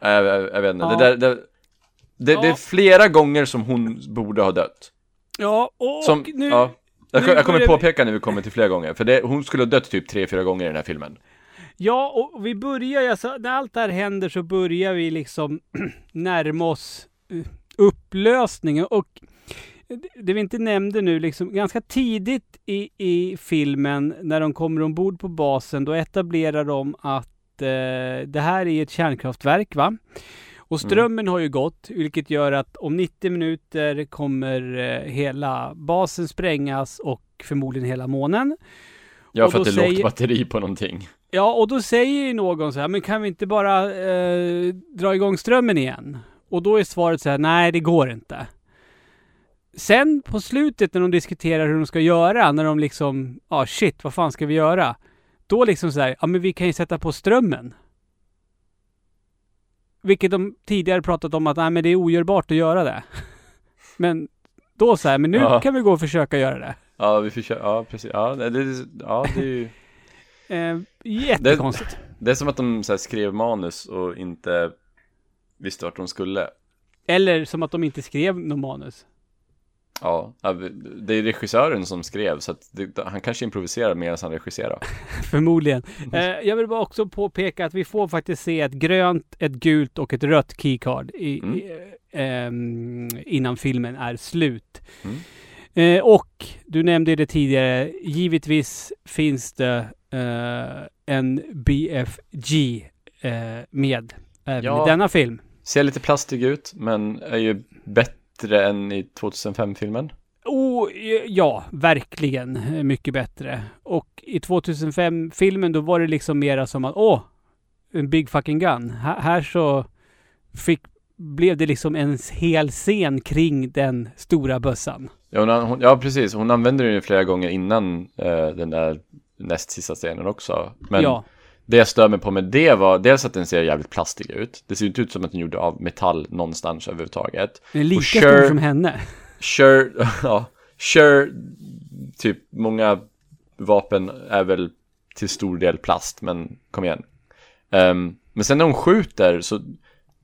Jag, jag, jag vet inte, Ja. det där, det, det, det är Ja. flera gånger som hon borde ha dött. Ja, och Som, nu... ja. Jag, nu jag kommer börjar påpeka när vi kommer till flera gånger, för det, hon skulle ha dött typ tre, fyra gånger i den här filmen. Ja, och vi börjar alltså, när allt det här händer så börjar vi liksom närma oss eh, upplösningen och det- det vi inte nämnde nu, liksom ganska tidigt i, i filmen när de kommer ombord på basen, då etablerar de att eh, det här är ett kärnkraftverk va? Och strömmen har ju gått, vilket gör att om 90 minuter kommer eh, hela basen sprängas och förmodligen hela månen. Ja, för att det är lågt säger- batteri på någonting. Ja, och då säger ju någon så här, men kan vi inte bara eh, dra igång strömmen igen? Och då är svaret så här, nej det går inte. Sen på slutet när de diskuterar hur de ska göra, när de liksom, ja ah, shit, vad fan ska vi göra? Då liksom så här, ja men vi kan ju sätta på strömmen. Vilket de tidigare pratat om att, nej men det är ogörbart att göra det. men då så här, men nu Ja. kan vi gå och försöka göra det. Ja, vi försöker, ja precis, ja det, det, ja, det är ju Eh, jättekonstigt. Det är som att de så här, skrev manus och inte visste vart de skulle. Eller som att de inte skrev någon manus. Ja, det är regissören som skrev så att det, han kanske improviserar medan han regisserar. Förmodligen. Eh, jag vill bara också påpeka att vi får faktiskt se ett grönt, ett gult och ett rött keycard i, Mm. i, eh, innan filmen är slut. Mm. Eh, och du nämnde det tidigare, givetvis finns det eh, en BFG eh, med även Ja. i denna film. Ser lite plastig ut, men är ju bättre än i 2005-filmen. Oh, ja, verkligen mycket bättre. Och i 2005-filmen då var det liksom mera som att åh, en big fucking gun. Här, här så fick, blev det liksom en hel scen kring den stora bössan. Ja, hon, hon, ja precis. Hon använder den ju flera gånger innan eh, den där näst sista scenen också. Men ja, det jag stör mig på med det var dels att den ser jävligt plastig ut. Det ser inte ut som att den gjorde av metall någonstans överhuvudtaget. den är lika och stor som henne. Sure, ja, sure, typ många vapen är väl till stor del plast, men kom igen. Ehm, men sen när hon skjuter, så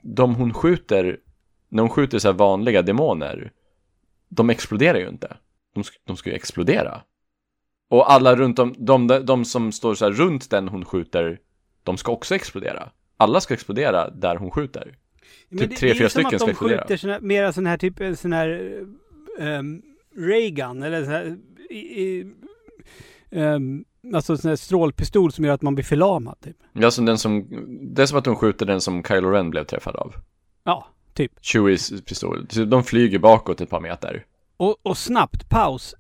de hon skjuter, när hon skjuter så här vanliga demoner, de exploderar ju inte. De, de ska ju explodera. Och alla runt om, de, de som står så runt den hon skjuter, de ska också explodera. Alla ska explodera där hon skjuter. Men Typ det- tre, det är fyra ju som stycken att ska de explodera. skjuter såna, mera sån här typ, en sån här um, Raygun eller sån här, i, i, ehm, alltså sån här strålpistol som gör att man blir förlamad typ. Ja, som den som, det är som att hon skjuter den som Kylo Ren blev träffad av. Ja, typ. Chewies pistol. Så De flyger bakåt ett par meter. Och, och snabbt, paus.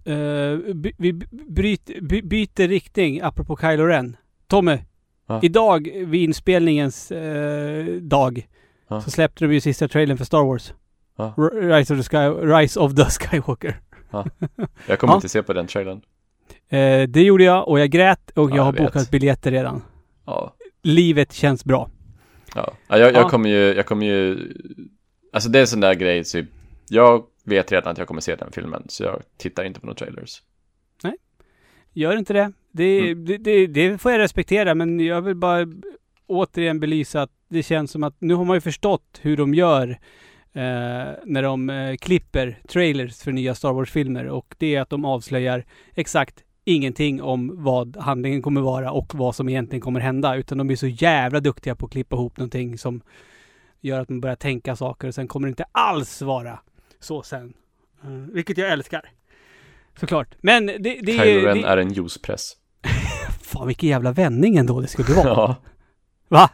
By, vi bryt, by, byter riktning, apropå Kylo Ren. Tommy, Ja. idag vid inspelningens eh, dag Ja. så släppte de ju sista trailern för Star Wars. Ja. Rise, of the Sky, Rise of the Skywalker. Jag kommer inte se på den trailern. Eh, det gjorde jag och jag grät och Ja, jag har jag vet. bokat biljetter redan. Livet känns bra. Ja, ja jag, Ja. jag kommer ju, jag kommer ju, alltså det är en sån där grej, typ, jag vet redan att jag kommer se den filmen, så jag tittar inte på några trailers. Gör inte det. Det, Mm. det, det. det får jag respektera, men jag vill bara återigen belysa att det känns som att nu har man ju förstått hur de gör eh, när de eh, klipper trailers för nya Star Wars-filmer och det är att de avslöjar exakt ingenting om vad handlingen kommer vara och vad som egentligen kommer hända, utan de är så jävla duktiga på att klippa ihop någonting som gör att man börjar tänka saker och sen kommer det inte alls vara så sen. Eh, vilket jag älskar. Såklart. Men det, det, Kylo det, är en juicepress. Fan vilken jävla vändning ändå det skulle vara. Ja. Va?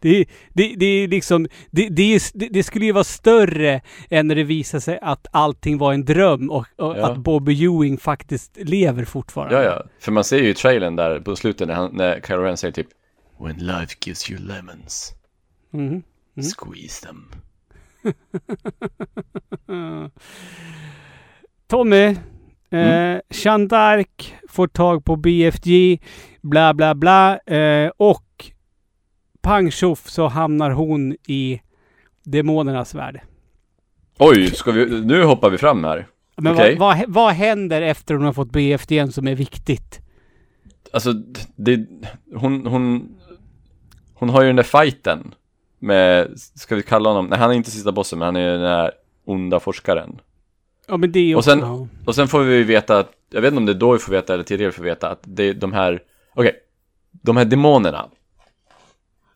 Det, det, det är liksom, det, det, det, skulle ju vara större än när det visar sig att allting var en dröm och, och Ja. att Bobby Ewing faktiskt lever fortfarande. ja, ja. För man ser ju i trailern där på slutet när, han, när Kylo Ren säger typ When life gives you lemons, Mhm. squeeze them. Tommy, Mm. eh, Jeanne får tag på BFG, bla bla bla, eh, och pang tjoff så hamnar hon i demonernas värld. Oj, ska vi, nu hoppar vi fram här. Men Okej. vad, vad, vad händer efter hon har fått BFDn som är viktigt? Alltså, det, hon, hon, hon har ju den där fighten med, ska vi kalla honom, nej han är inte sista bossen men han är den där onda forskaren. Ja men det är ju Och sen- ja. Och sen får vi veta att, jag vet inte om det är då vi får veta eller tidigare vi får veta att det är de här, okej, de här demonerna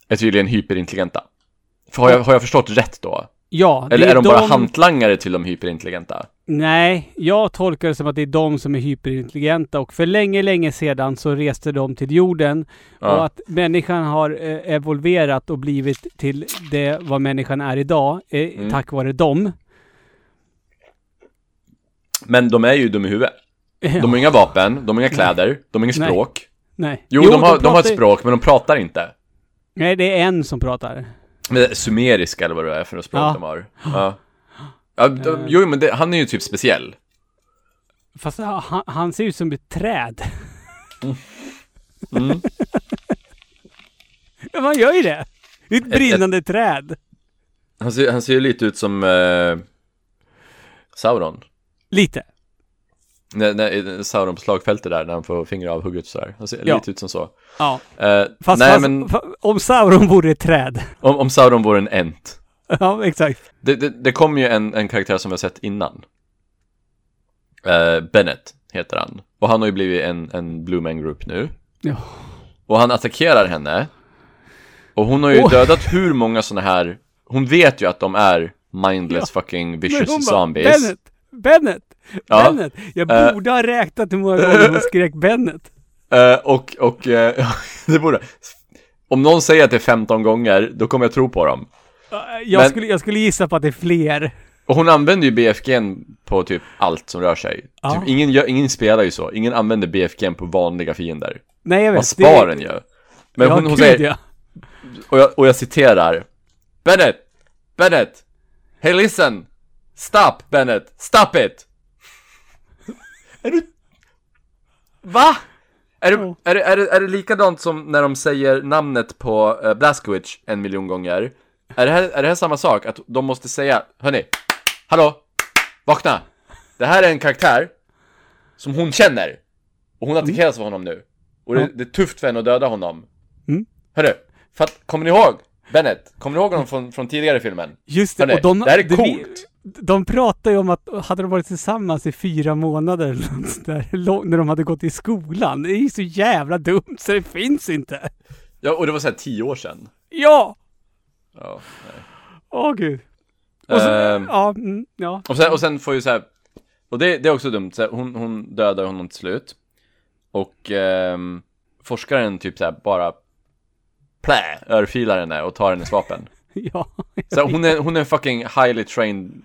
är tydligen hyperintelligenta. För har jag, har jag förstått rätt då? Ja, Eller är de bara de- hantlangare till de hyperintelligenta? Nej, jag tolkar det som att det är de som är hyperintelligenta och för länge, länge sedan så reste de till jorden och Ja, att människan har eh, evolverat och blivit till det vad människan är idag eh, Mm. tack vare dem. men de är ju dum i huvudet. De har inga vapen, de har inga kläder, de har inget Nej. språk. Nej. Jo, de, har, de har ett språk, men de pratar inte. Nej, det är en som pratar. Sumeriska eller vad det är för något språk Ja. de har. Ja. Ja, de, jo, men det, han är ju typ speciell. Fast han, han ser ut som ett träd. Mm. Ja, man gör ju det. Det är ett brinnande träd. Han ser, han ser ju lite ut som eh, Sauron. Lite. När, när, Sauron på slagfältet där, när han får fingrar avhugget sådär. Han ser Ja. lite ut som så. Ja. Eh, Fast, nej, fast men om Sauron vore ett träd. om, om Sauron vore en ent. ja, exakt. Det, det, det kom ju en, en karaktär som har sett innan. Eh, Bennett heter han. Och han har ju blivit en, en Blue Man Group nu. Ja. Och han attackerar henne. Och hon har ju Åh. dödat hur många sådana här... Hon vet ju att de är mindless fucking Men vicious hon bara, zombies. Bennett! Bennett! Ja. Bennett! Jag Eh. borde ha räknat hur många gånger hon skrek Bennett. Eh, och, och, eh, det borde... Om någon säger att det är 15 gånger, då kommer jag tro på dem. Jag, Men- skulle, jag skulle gissa på att det är fler. Och hon använder ju BFG'n på typ allt som rör sig. Ja. Typ, ingen, gör, ingen spelar ju så. Ingen använder BFG'n på vanliga fiender. Nej, jag vet. Man spar den ju. Men ja, hon, hon gud, säger, ja. och, jag, och jag citerar. Bennett! Bennett! Hey listen! Stop Bennett! Stop it! är du... Va? Är det, är, det, är, det, är det likadant som när de säger namnet på uh, en miljon gånger? Är det, här, är det här samma sak? Att de måste säga, hörni, hallå, vakna! Det här är en karaktär som hon känner. Och hon attackeras av honom nu. Och det, det är tufft för henne att döda honom. Mm. Hörru, fatt, kommer ni ihåg? Bennett, kommer du ihåg honom från, från tidigare filmen? Just det, Hörni, och de, det här är coolt. De pratar ju om att hade de varit tillsammans i fyra månader där, lång- när de hade gått i skolan. Det är ju så jävla dumt så det finns inte. Ja, och det var såhär tio år sedan. Ja! Ja, nej. Åh gud. Och så, Ehm, ja, mm, ja. och, sen, och sen får ju såhär, och det, det är också dumt, så här, hon, hon dödar honom till slut. Och ehm, forskaren typ såhär bara plä, örfilar henne och tar hennes vapen. ja. Så här, hon, är, hon är fucking highly trained.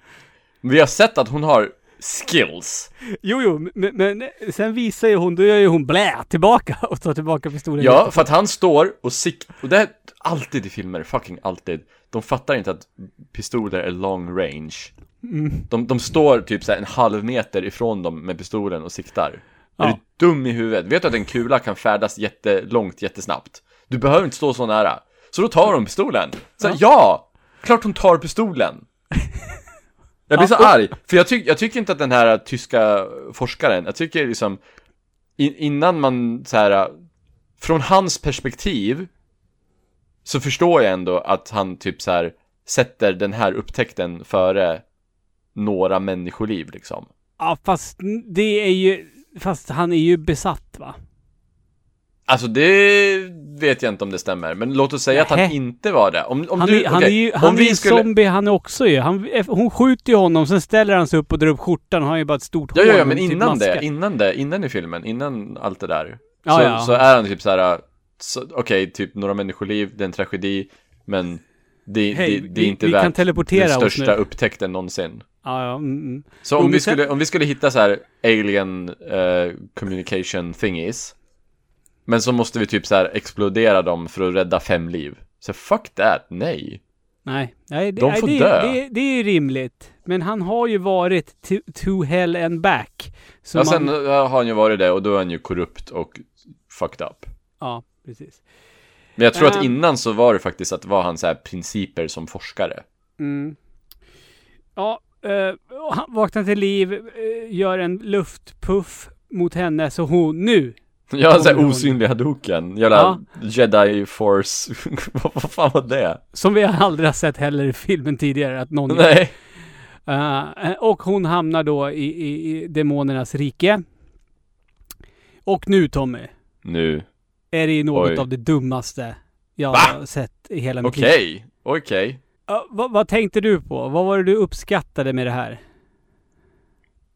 Vi har sett att hon har skills. Jo, jo, men, men sen visar ju hon, då gör ju hon blä tillbaka och tar tillbaka pistolen. Ja, för att han står och sik... Och det är alltid i filmer, fucking alltid. De fattar inte att pistoler är long range. De, de står typ så här en halv meter ifrån dem med pistolen och siktar. Ja. Är du dum i huvudet? Vet du att en kula kan färdas jättelångt, jättesnabbt? Du behöver inte stå så nära. Så då tar hon pistolen. Så ja, ja klart hon tar pistolen. Jag blir så arg, för jag, tyck, jag tycker inte att den här tyska forskaren, jag tycker liksom in, innan man så här från hans perspektiv så förstår jag ändå att han typ så här sätter den här upptäckten före några människoliv liksom. Ja, fast det är ju, fast han är ju besatt va? Alltså det vet jag inte om det stämmer, men låt oss säga att han inte var det. Om, om Han, du, är, han okej, är ju, om han är vi ju skulle... zombie han är också ju. Han, hon skjuter ju honom, sen ställer han sig upp och drar upp skjortan och har ju bara ett stort Ja, hår ja, ja, men innan det, innan det, innan i filmen, innan allt det där. Ja, så, ja. så är han typ så här, så- okej, typ några människoliv, det är en tragedi, men det, Hej, det, det är vi- inte vi värt teleportera den största upptäckten någonsin. Ja, ja, mm, mm. Så om men vi, sen- skulle, om vi skulle hitta så här alien eh, communication thingies, men så måste vi typ så här explodera dem för att rädda fem liv. Så fuck that, nej. Nej, nej, det, De nej, får det, dö. Det, det är ju rimligt. Men han har ju varit to, to hell and back. Så Ja, sen man, eh, har han ju varit det och då är han ju korrupt och fucked up. ja, precis. Men jag tror att Ehm. innan så var det faktiskt att det var hans här principer som forskare. Mm. Ja, eh, han vaknar till liv, eh, gör en luftpuff mot henne, så hon nu. Ja, såhär Kommer hon. osynlig hadoken, jävla Ja. jedi force, vad fan var det? Som vi aldrig har sett heller i filmen tidigare att någon Nej. Eh, och hon hamnar då i, i, i demonernas rike. Och nu Tommy, Nu, är det ju något Oj. av det dummaste jag Va? har sett i hela mitt okej, liv. okej. Ja, vad, vad tänkte du på? Vad var det du uppskattade med det här?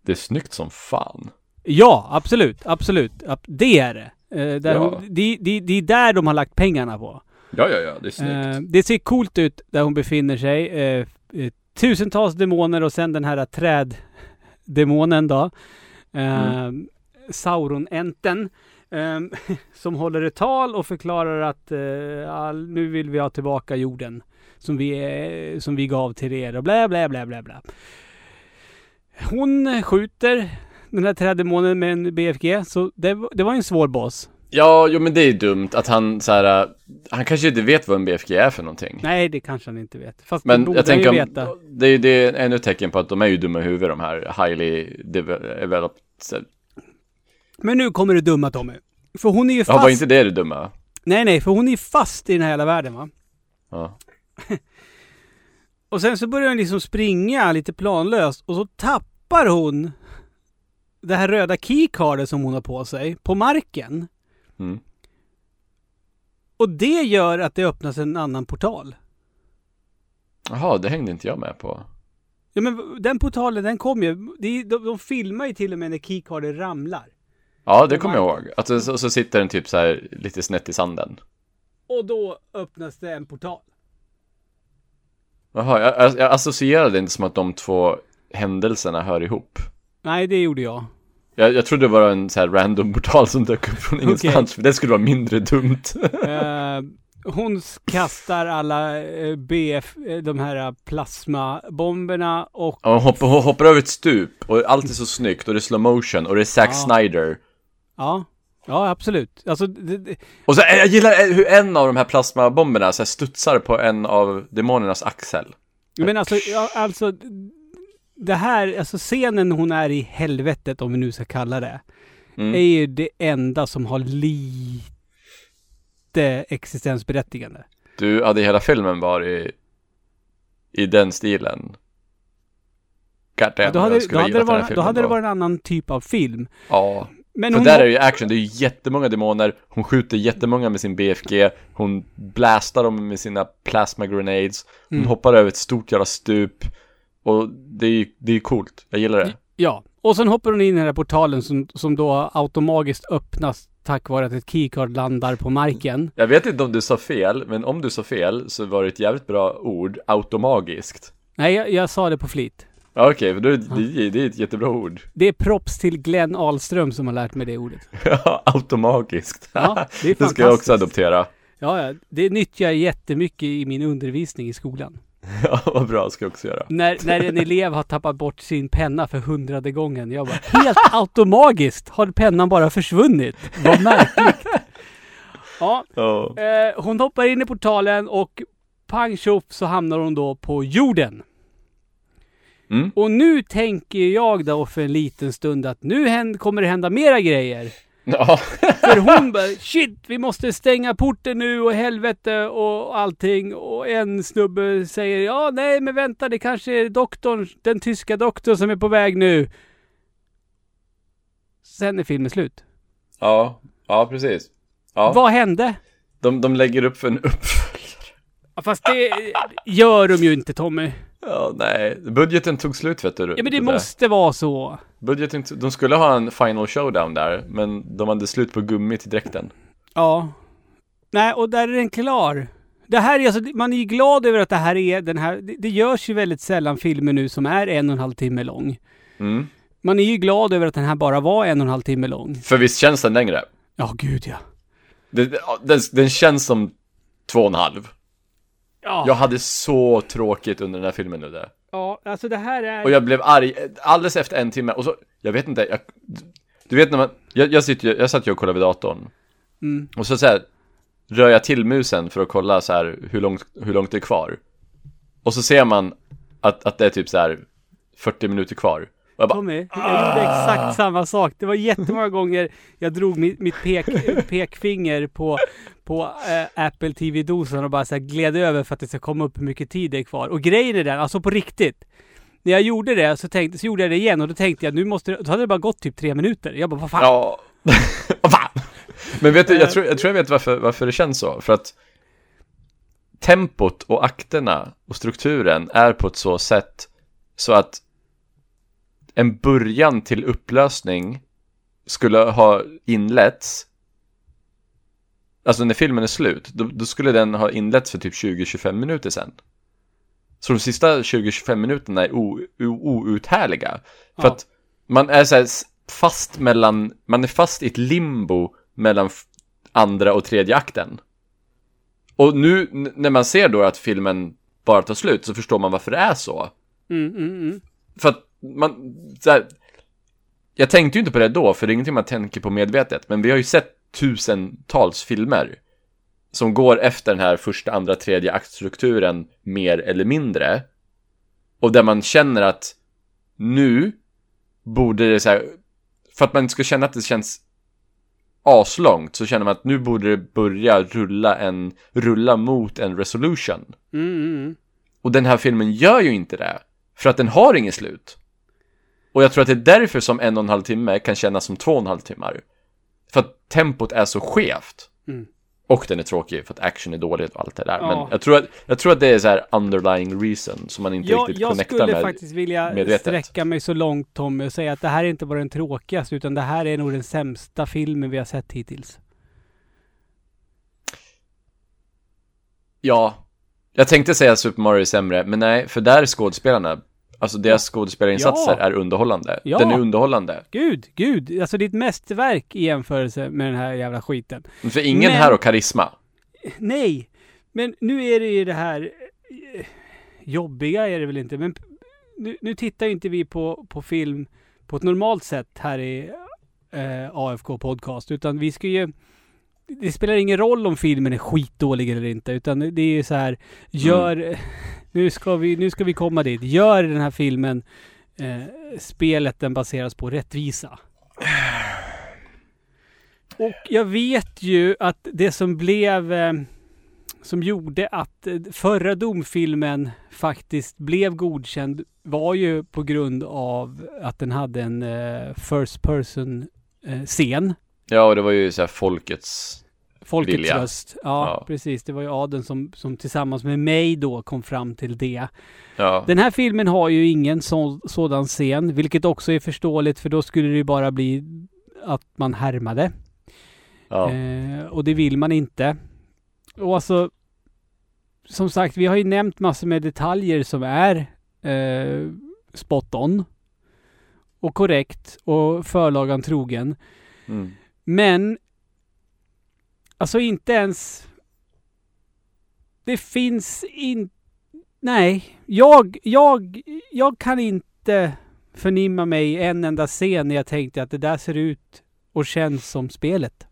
Det är snyggt som fan. Ja, absolut, absolut. Ab- Det är det. Eh, där Ja. hon, det, det. Det är där de har lagt pengarna på. Ja, ja, ja, det är snyggt. Eh, det ser coolt ut där hon befinner sig. Eh, eh, tusentals demoner och sen den här träddemonen då. Mm. Sauron-enten. eh, som håller ett tal och förklarar att all, nu vill vi ha tillbaka jorden. Som vi, som vi gav till er och bla bla bla bla bla. Hon skjuter den här träddemonen med en BFG. Så det, det var en svår boss. Ja, jo men det är dumt att han så här, äh, han kanske inte vet vad en BFG är för någonting. Nej, det kanske han inte vet. Fast Men jag tänker ju om, veta. det, är- det är ännu ett tecken på att de är ju dumma i huvudet de här highly deve- developed. Men nu kommer det dumma Tommy. För hon är ju Ja, fast... var inte det det dumma? Nej, nej, för hon är fast i den här hela världen va. Ja. Och sen så börjar hon liksom springa lite planlöst och så tappar hon det här röda keycardet som hon har på sig på marken. Mm. Och det gör att det öppnas en annan portal. Jaha, det hängde inte jag med på. Ja men den portalen den kom ju, de, de, de filmar ju till och med när keycardet ramlar. Ja, det kommer jag ihåg. Att så, så, så sitter den typ så här lite snett i sanden. Och då öppnas det en portal. Jaha, jag, jag, jag associerade inte som att de två händelserna hör ihop. Nej, det gjorde jag. Jag, jag trodde det var en så här random portal som dök upp från ingenstans, för det skulle vara mindre dumt. Eh, hon kastar alla eh, BF, eh, de här plasmabomberna och Ja, hon hoppar, hon hoppar över ett stup och allt är så snyggt och det är slow motion och det är Zack Ja. Snyder. ja, ja absolut. Alltså, det, det, Och så, jag gillar hur en av de här plasmabomberna så här studsar på en av demonernas axel. men alltså, ja, alltså det här, alltså scenen hon är i helvetet om vi nu ska kalla det, Mm. är ju det enda som har lite existensberättigande. Du, hade hela filmen varit i den stilen? God damn, då hade, jag då skulle hade, det varit, då hade det varit en annan typ av film. Ja, Men för där är det ju action, det är ju jättemånga demoner, hon skjuter jättemånga med sin BFG, hon blastar dem med sina plasma grenades, hon Mm. hoppar över ett stort jävla stup, och det är ju det är coolt, jag gillar det. Ja, och sen hoppar hon in i den här portalen som, som då automatiskt öppnas tack vare att ett keycard landar på marken. Jag vet inte om du sa fel, men om du sa fel så var det ett jävligt bra ord, automagiskt. Nej, jag, jag sa det på flit. Okej, för då är det, det är ett jättebra ord. Det är props till Glenn Ahlström som har lärt mig det ordet. Ja, automagiskt. Ja, det är det ska jag också adoptera. Ja, ja, det nyttjar jag jättemycket i min undervisning i skolan. Ja, vad bra, ska jag också göra. När, när en elev har tappat bort sin penna för hundrade gången. Jag bara, helt automagiskt har pennan bara försvunnit. Vad märkligt. Ja, Ja. eh, hon hoppar in i portalen och pang tjoff så hamnar hon då på jorden. Mm. Och nu tänker jag då för en liten stund att nu händer, kommer det hända mera grejer. Ja. För hon bara shit, vi måste stänga porten nu och helvete och allting. Och en snubbe säger ja, nej men vänta, det kanske är doktorn, den tyska doktorn som är på väg nu. Sen är filmen slut. Ja, ja precis. Ja, Vad hände? de, de lägger upp för en uppföljare. Ja, Fast det gör de ju inte Tommy. Ja, nej. Budgeten tog slut vet du. Ja men det där. måste vara så. Budgeten, de skulle ha en final showdown där, men de hade slut på gummi till dräkten. Ja. Nej, och där är den klar. Det här är alltså, man är ju glad över att det här är den här, det, det görs ju väldigt sällan filmer nu som är en och en halv timme lång. Mm. Man är ju glad över att den här bara var en och en halv timme lång. För visst känns den längre? Ja, gud ja. Det, det- ja, den, den känns som två och en halv. Ja, Jag hade så tråkigt under den här filmen nu det. ja alltså det här är... Och jag blev arg alldeles efter en timme och så, jag vet inte, jag, du vet när man, jag, jag, sitter, jag satt ju och kollade vid datorn. Mm. Och så, så här, rör jag till musen för att kolla så här hur långt, hur långt det är kvar. Och så ser man att, att det är typ så här 40 minuter kvar. Jag bara, Tommy, jag gjorde exakt samma sak. Det var jättemånga gånger jag drog mitt, mitt pek, pekfinger på, på eh, Apple TV-dosan och bara så här gled över för att det ska komma upp hur mycket tid det är kvar. Och grejen är den, alltså på riktigt. När jag gjorde det så, tänkte, så gjorde jag det igen och då tänkte jag nu måste det, då hade det bara gått typ tre minuter. Jag bara, vad fan? ja. Vad fan? Men vet du, jag tror jag, tror jag vet varför, varför det känns så. För att tempot och akterna och strukturen är på ett så sätt så att en början till upplösning skulle ha inletts Alltså när filmen är slut, då, då skulle den ha inletts för typ 20-25 minuter sen. Så de sista 20-25 minuterna är outhärdliga. För Ja. att man är så fast mellan, man är fast i ett limbo mellan andra och tredje akten. Och nu när man ser då att filmen bara tar slut så förstår man varför det är så. Mm, mm, mm. För att man, så här, jag tänkte ju inte på det då, för det är ingenting man tänker på medvetet, men vi har ju sett tusentals filmer som går efter den här första, andra, tredje aktstrukturen mer eller mindre. Och där man känner att nu borde det så här, för att man inte ska känna att det känns aslångt så känner man att nu borde det börja rulla en, rulla mot en resolution. Mm, mm, mm. Och den här filmen gör ju inte det. För att den har inget slut. Och jag tror att det är därför som en och en halv timme kan kännas som två och en halv timmar. För att tempot är så skevt. Mm. Och den är tråkig för att action är dåligt och allt det där. Ja. Men jag tror, att, jag tror att det är så här underlying reason som man inte Jag, riktigt jag connectar skulle med. faktiskt vilja medvetet. sträcka mig så långt Tommy och säga att det här är inte bara den tråkigaste utan det här är nog den sämsta filmen vi har sett hittills. Ja. Jag tänkte säga Super Mario är sämre, men nej, för där är skådespelarna, alltså deras skådespelarinsatser Ja. är underhållande. Ja. Den är underhållande. Gud, gud, alltså det är ett mästerverk i jämförelse med den här jävla skiten. För ingen Men- här har karisma. Nej, men nu är det ju det här eh, jobbiga är det väl inte, men nu, nu tittar ju inte vi på, på film på ett normalt sätt här i eh, AFK Podcast, utan vi ska ju det spelar ingen roll om filmen är skitdålig eller inte, utan det är ju så här, gör, nu, ska vi, nu ska vi komma dit, gör den här filmen eh, spelet den baseras på rättvisa. Och jag vet ju att det som blev eh, som gjorde att eh, förra domfilmen faktiskt blev godkänd var ju på grund av att den hade en eh, first person eh, scen. Ja, och det var ju så här folkets... Folkets Vilja. röst. Ja, Ja. precis. Det var ju adeln som, som tillsammans med mig då kom fram till det. Ja, Den här filmen har ju ingen så, sådan scen, vilket också är förståeligt för då skulle det ju bara bli att man härmade. ja. Eh, och det vill man inte. Och alltså, som sagt, vi har ju nämnt massor med detaljer som är eh, spot on och korrekt och förlagan trogen. Mm. Men alltså inte ens det finns in... Nej, jag, jag, jag kan inte förnimma mig en enda scen när jag tänkte att det där ser ut och känns som spelet.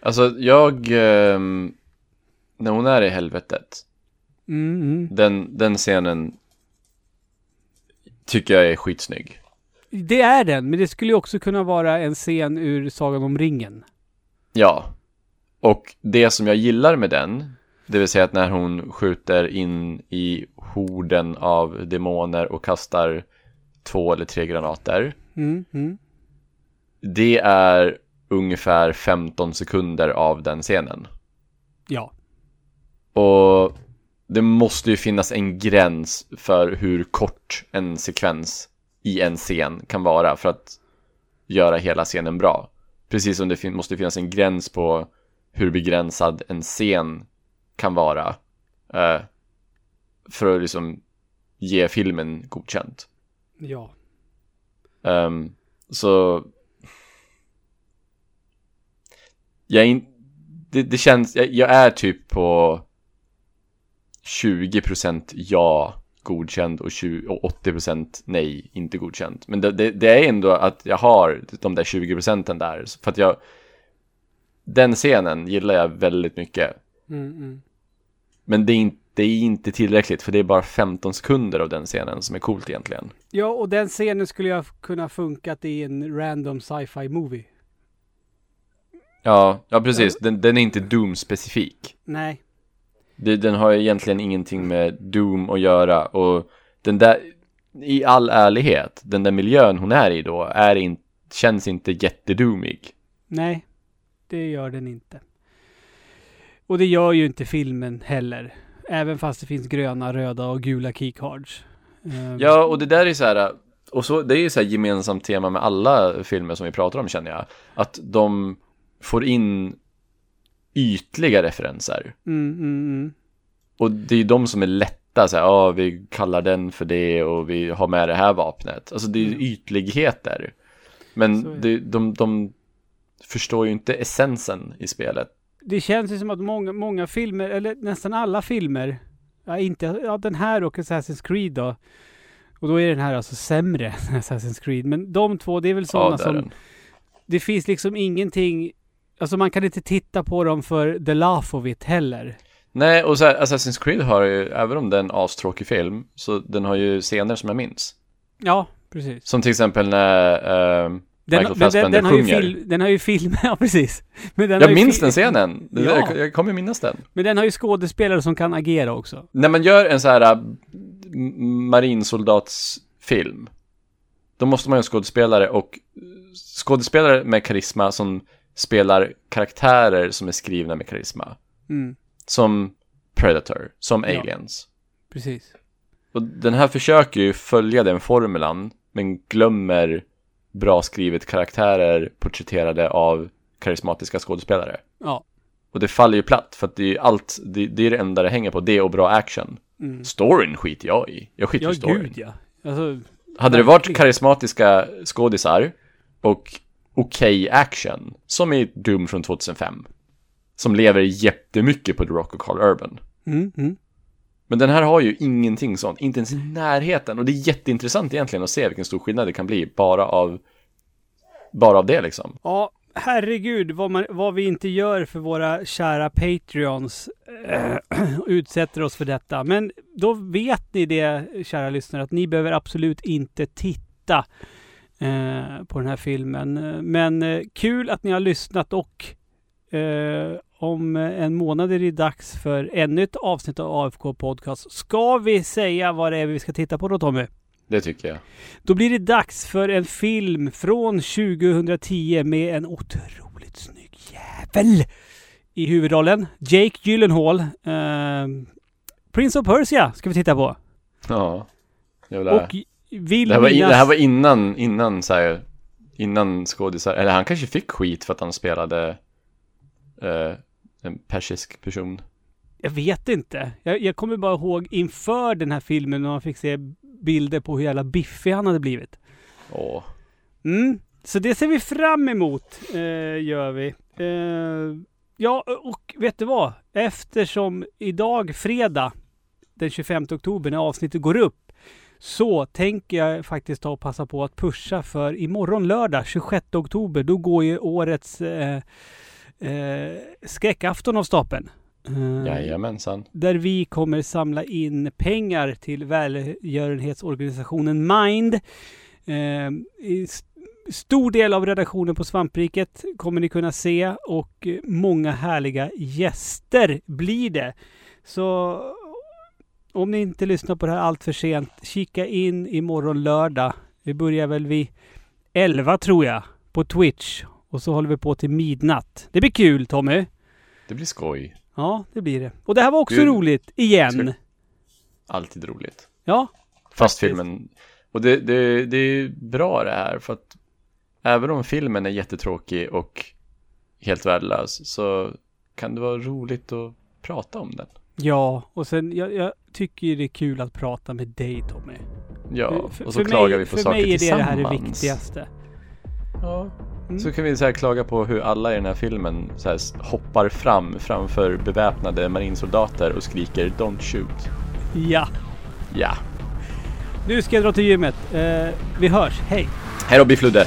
Alltså, jag... ehm, när hon är i helvetet, Mm, mm. den, den scenen tycker jag är skitsnygg. Det är den, men det skulle ju också kunna vara en scen ur Sagan om ringen. Ja. Och det som jag gillar med den, det vill säga att när hon skjuter in i horden av demoner och kastar två eller tre granater, Mm, mm. det är ungefär 15 sekunder av den scenen. Ja. Och det måste ju finnas en gräns för hur kort en sekvens i en scen kan vara för att göra hela scenen bra. Precis som det fin- måste finnas en gräns på hur begränsad en scen kan vara eh, för att liksom ge filmen godkänt. Ja. Ehm, så jag in, det, det känns, jag, jag är typ på 20% ja godkänd och, 20, och 80% nej inte godkänd. Men det, det, det är ändå att jag har de där 20% där för att jag den scenen gillar jag väldigt mycket. Mm, mm. Men det är, inte, det är inte tillräckligt för det är bara 15 sekunder av den scenen som är coolt egentligen. Ja, och den scenen skulle jag kunna funkat i en random sci-fi movie. Ja, ja precis. Den, den är inte Doom-specifik. Nej. Det, den har egentligen ingenting med Doom att göra och den där, i all ärlighet, den där miljön hon är i då är in, känns inte jättedoomig. Nej, det gör den inte. Och det gör ju inte filmen heller. Även fast det finns gröna, röda och gula keycards. Ehm, Ja, och det där är så här, och så, det är ju så här gemensamt tema med alla filmer som vi pratar om känner jag. Att de får in ytliga referenser. Mm, mm, mm. Och det är ju de som är lätta, så här, ja, vi kallar den för det och vi har med det här vapnet. Alltså det är Mm. ytligheter. Men det, de, de förstår ju inte essensen i spelet. Det känns ju som att många, många filmer, eller nästan alla filmer, ja, inte, ja den här och Assassin's Creed då. Och då är den här alltså sämre än Assassin's Creed. Men de två, det är väl Ja, sådana är som, den. det finns liksom ingenting, alltså man kan inte titta på dem för the laugh of it heller. Nej, och så här, Assassin's Creed har ju, även om det är en astråkig film, så den har ju scener som jag minns. Ja, precis. Som till exempel när eh, Den, Michael men den, Fassbender den, har ju sjunger. fil, den har ju film, ja precis. Men den Jag minns den scenen. Ja. Jag, jag kommer minnas den. Men den har ju skådespelare som kan agera också. När man gör en så här äh, marinsoldatsfilm, då måste man ju ha skådespelare och skådespelare med karisma som spelar karaktärer som är skrivna med karisma. Mm, Som Predator, som Ja. Aliens. precis. Och den här försöker ju följa den formulan, men glömmer bra skrivet karaktärer porträtterade av karismatiska skådespelare. Ja. Och det faller ju platt, för att det är allt, det, det är det enda det hänger på, det och bra action. Mm. Storyn skiter jag i. Jag skiter Ja, i storyn. gud ja. Alltså, Hade det varit karismatiska skådisar och okej action, som i Doom från 2005, som lever jättemycket på The Rock och Carl Urban. mm, mm. Men den här har ju ingenting sånt, inte ens i närheten. Och det är jätteintressant egentligen att se vilken stor skillnad det kan bli bara av, bara av det liksom. Ja, herregud vad, man, vad vi inte gör för våra kära Patreons. Äh, utsätter oss för detta. Men då vet ni det, kära lyssnare, att ni behöver absolut inte titta eh, på den här filmen. Men eh, kul att ni har lyssnat och eh, om eh, en månad är det dags för ännu ett avsnitt av AFK Podcast. Ska vi säga vad det är vi ska titta på då Tommy? Det tycker jag. Då blir det dags för en film från 2010 med en otroligt snygg jävel i huvudrollen. Jake Gyllenhaal. Eh, Prince of Persia ska vi titta på. Ja. Och vill det, här var in, det här var innan, innan så här, innan skådisar, eller han kanske fick skit för att han spelade eh, en persisk person. Jag vet inte. Jag, jag kommer bara ihåg inför den här filmen när man fick se bilder på hur jävla biffig han hade blivit. Åh. Mm. Så det ser vi fram emot, eh, gör vi. Eh, ja, och vet du vad? Eftersom idag, fredag, den 25 oktober, när avsnittet går upp, så tänker jag faktiskt ta och passa på att pusha för imorgon lördag, 26 oktober, då går ju årets eh, eh, skräckafton av stapeln. Eh, Jajamensan. där vi kommer samla in pengar till välgörenhetsorganisationen Mind. Eh, i s- stor del av redaktionen på Svampriket kommer ni kunna se och många härliga gäster blir det. Så om ni inte lyssnar på det här allt för sent, kika in imorgon lördag. Vi börjar väl vid 11 tror jag, på Twitch. Och så håller vi på till midnatt. Det blir kul Tommy. Det blir skoj. Ja, det blir det. Och det här var också Du- roligt, igen. Ska- Alltid roligt. Ja, Fast Faktiskt. filmen, och det, det, det är bra det här för att även om filmen är jättetråkig och helt värdelös så kan det vara roligt att prata om den. ja. Och sen, jag, jag tycker det är kul att prata med dig Tommy. Ja, För- och så för klagar mig, vi på för saker mig är det tillsammans. det här det viktigaste. Ja. Mm. Så kan vi så här klaga på hur alla i den här filmen så här hoppar fram framför beväpnade marinsoldater och skriker Don't shoot. Ja. Ja. Nu ska jag dra till gymmet. Eh, vi hörs. Hej! Hej då Biffludde!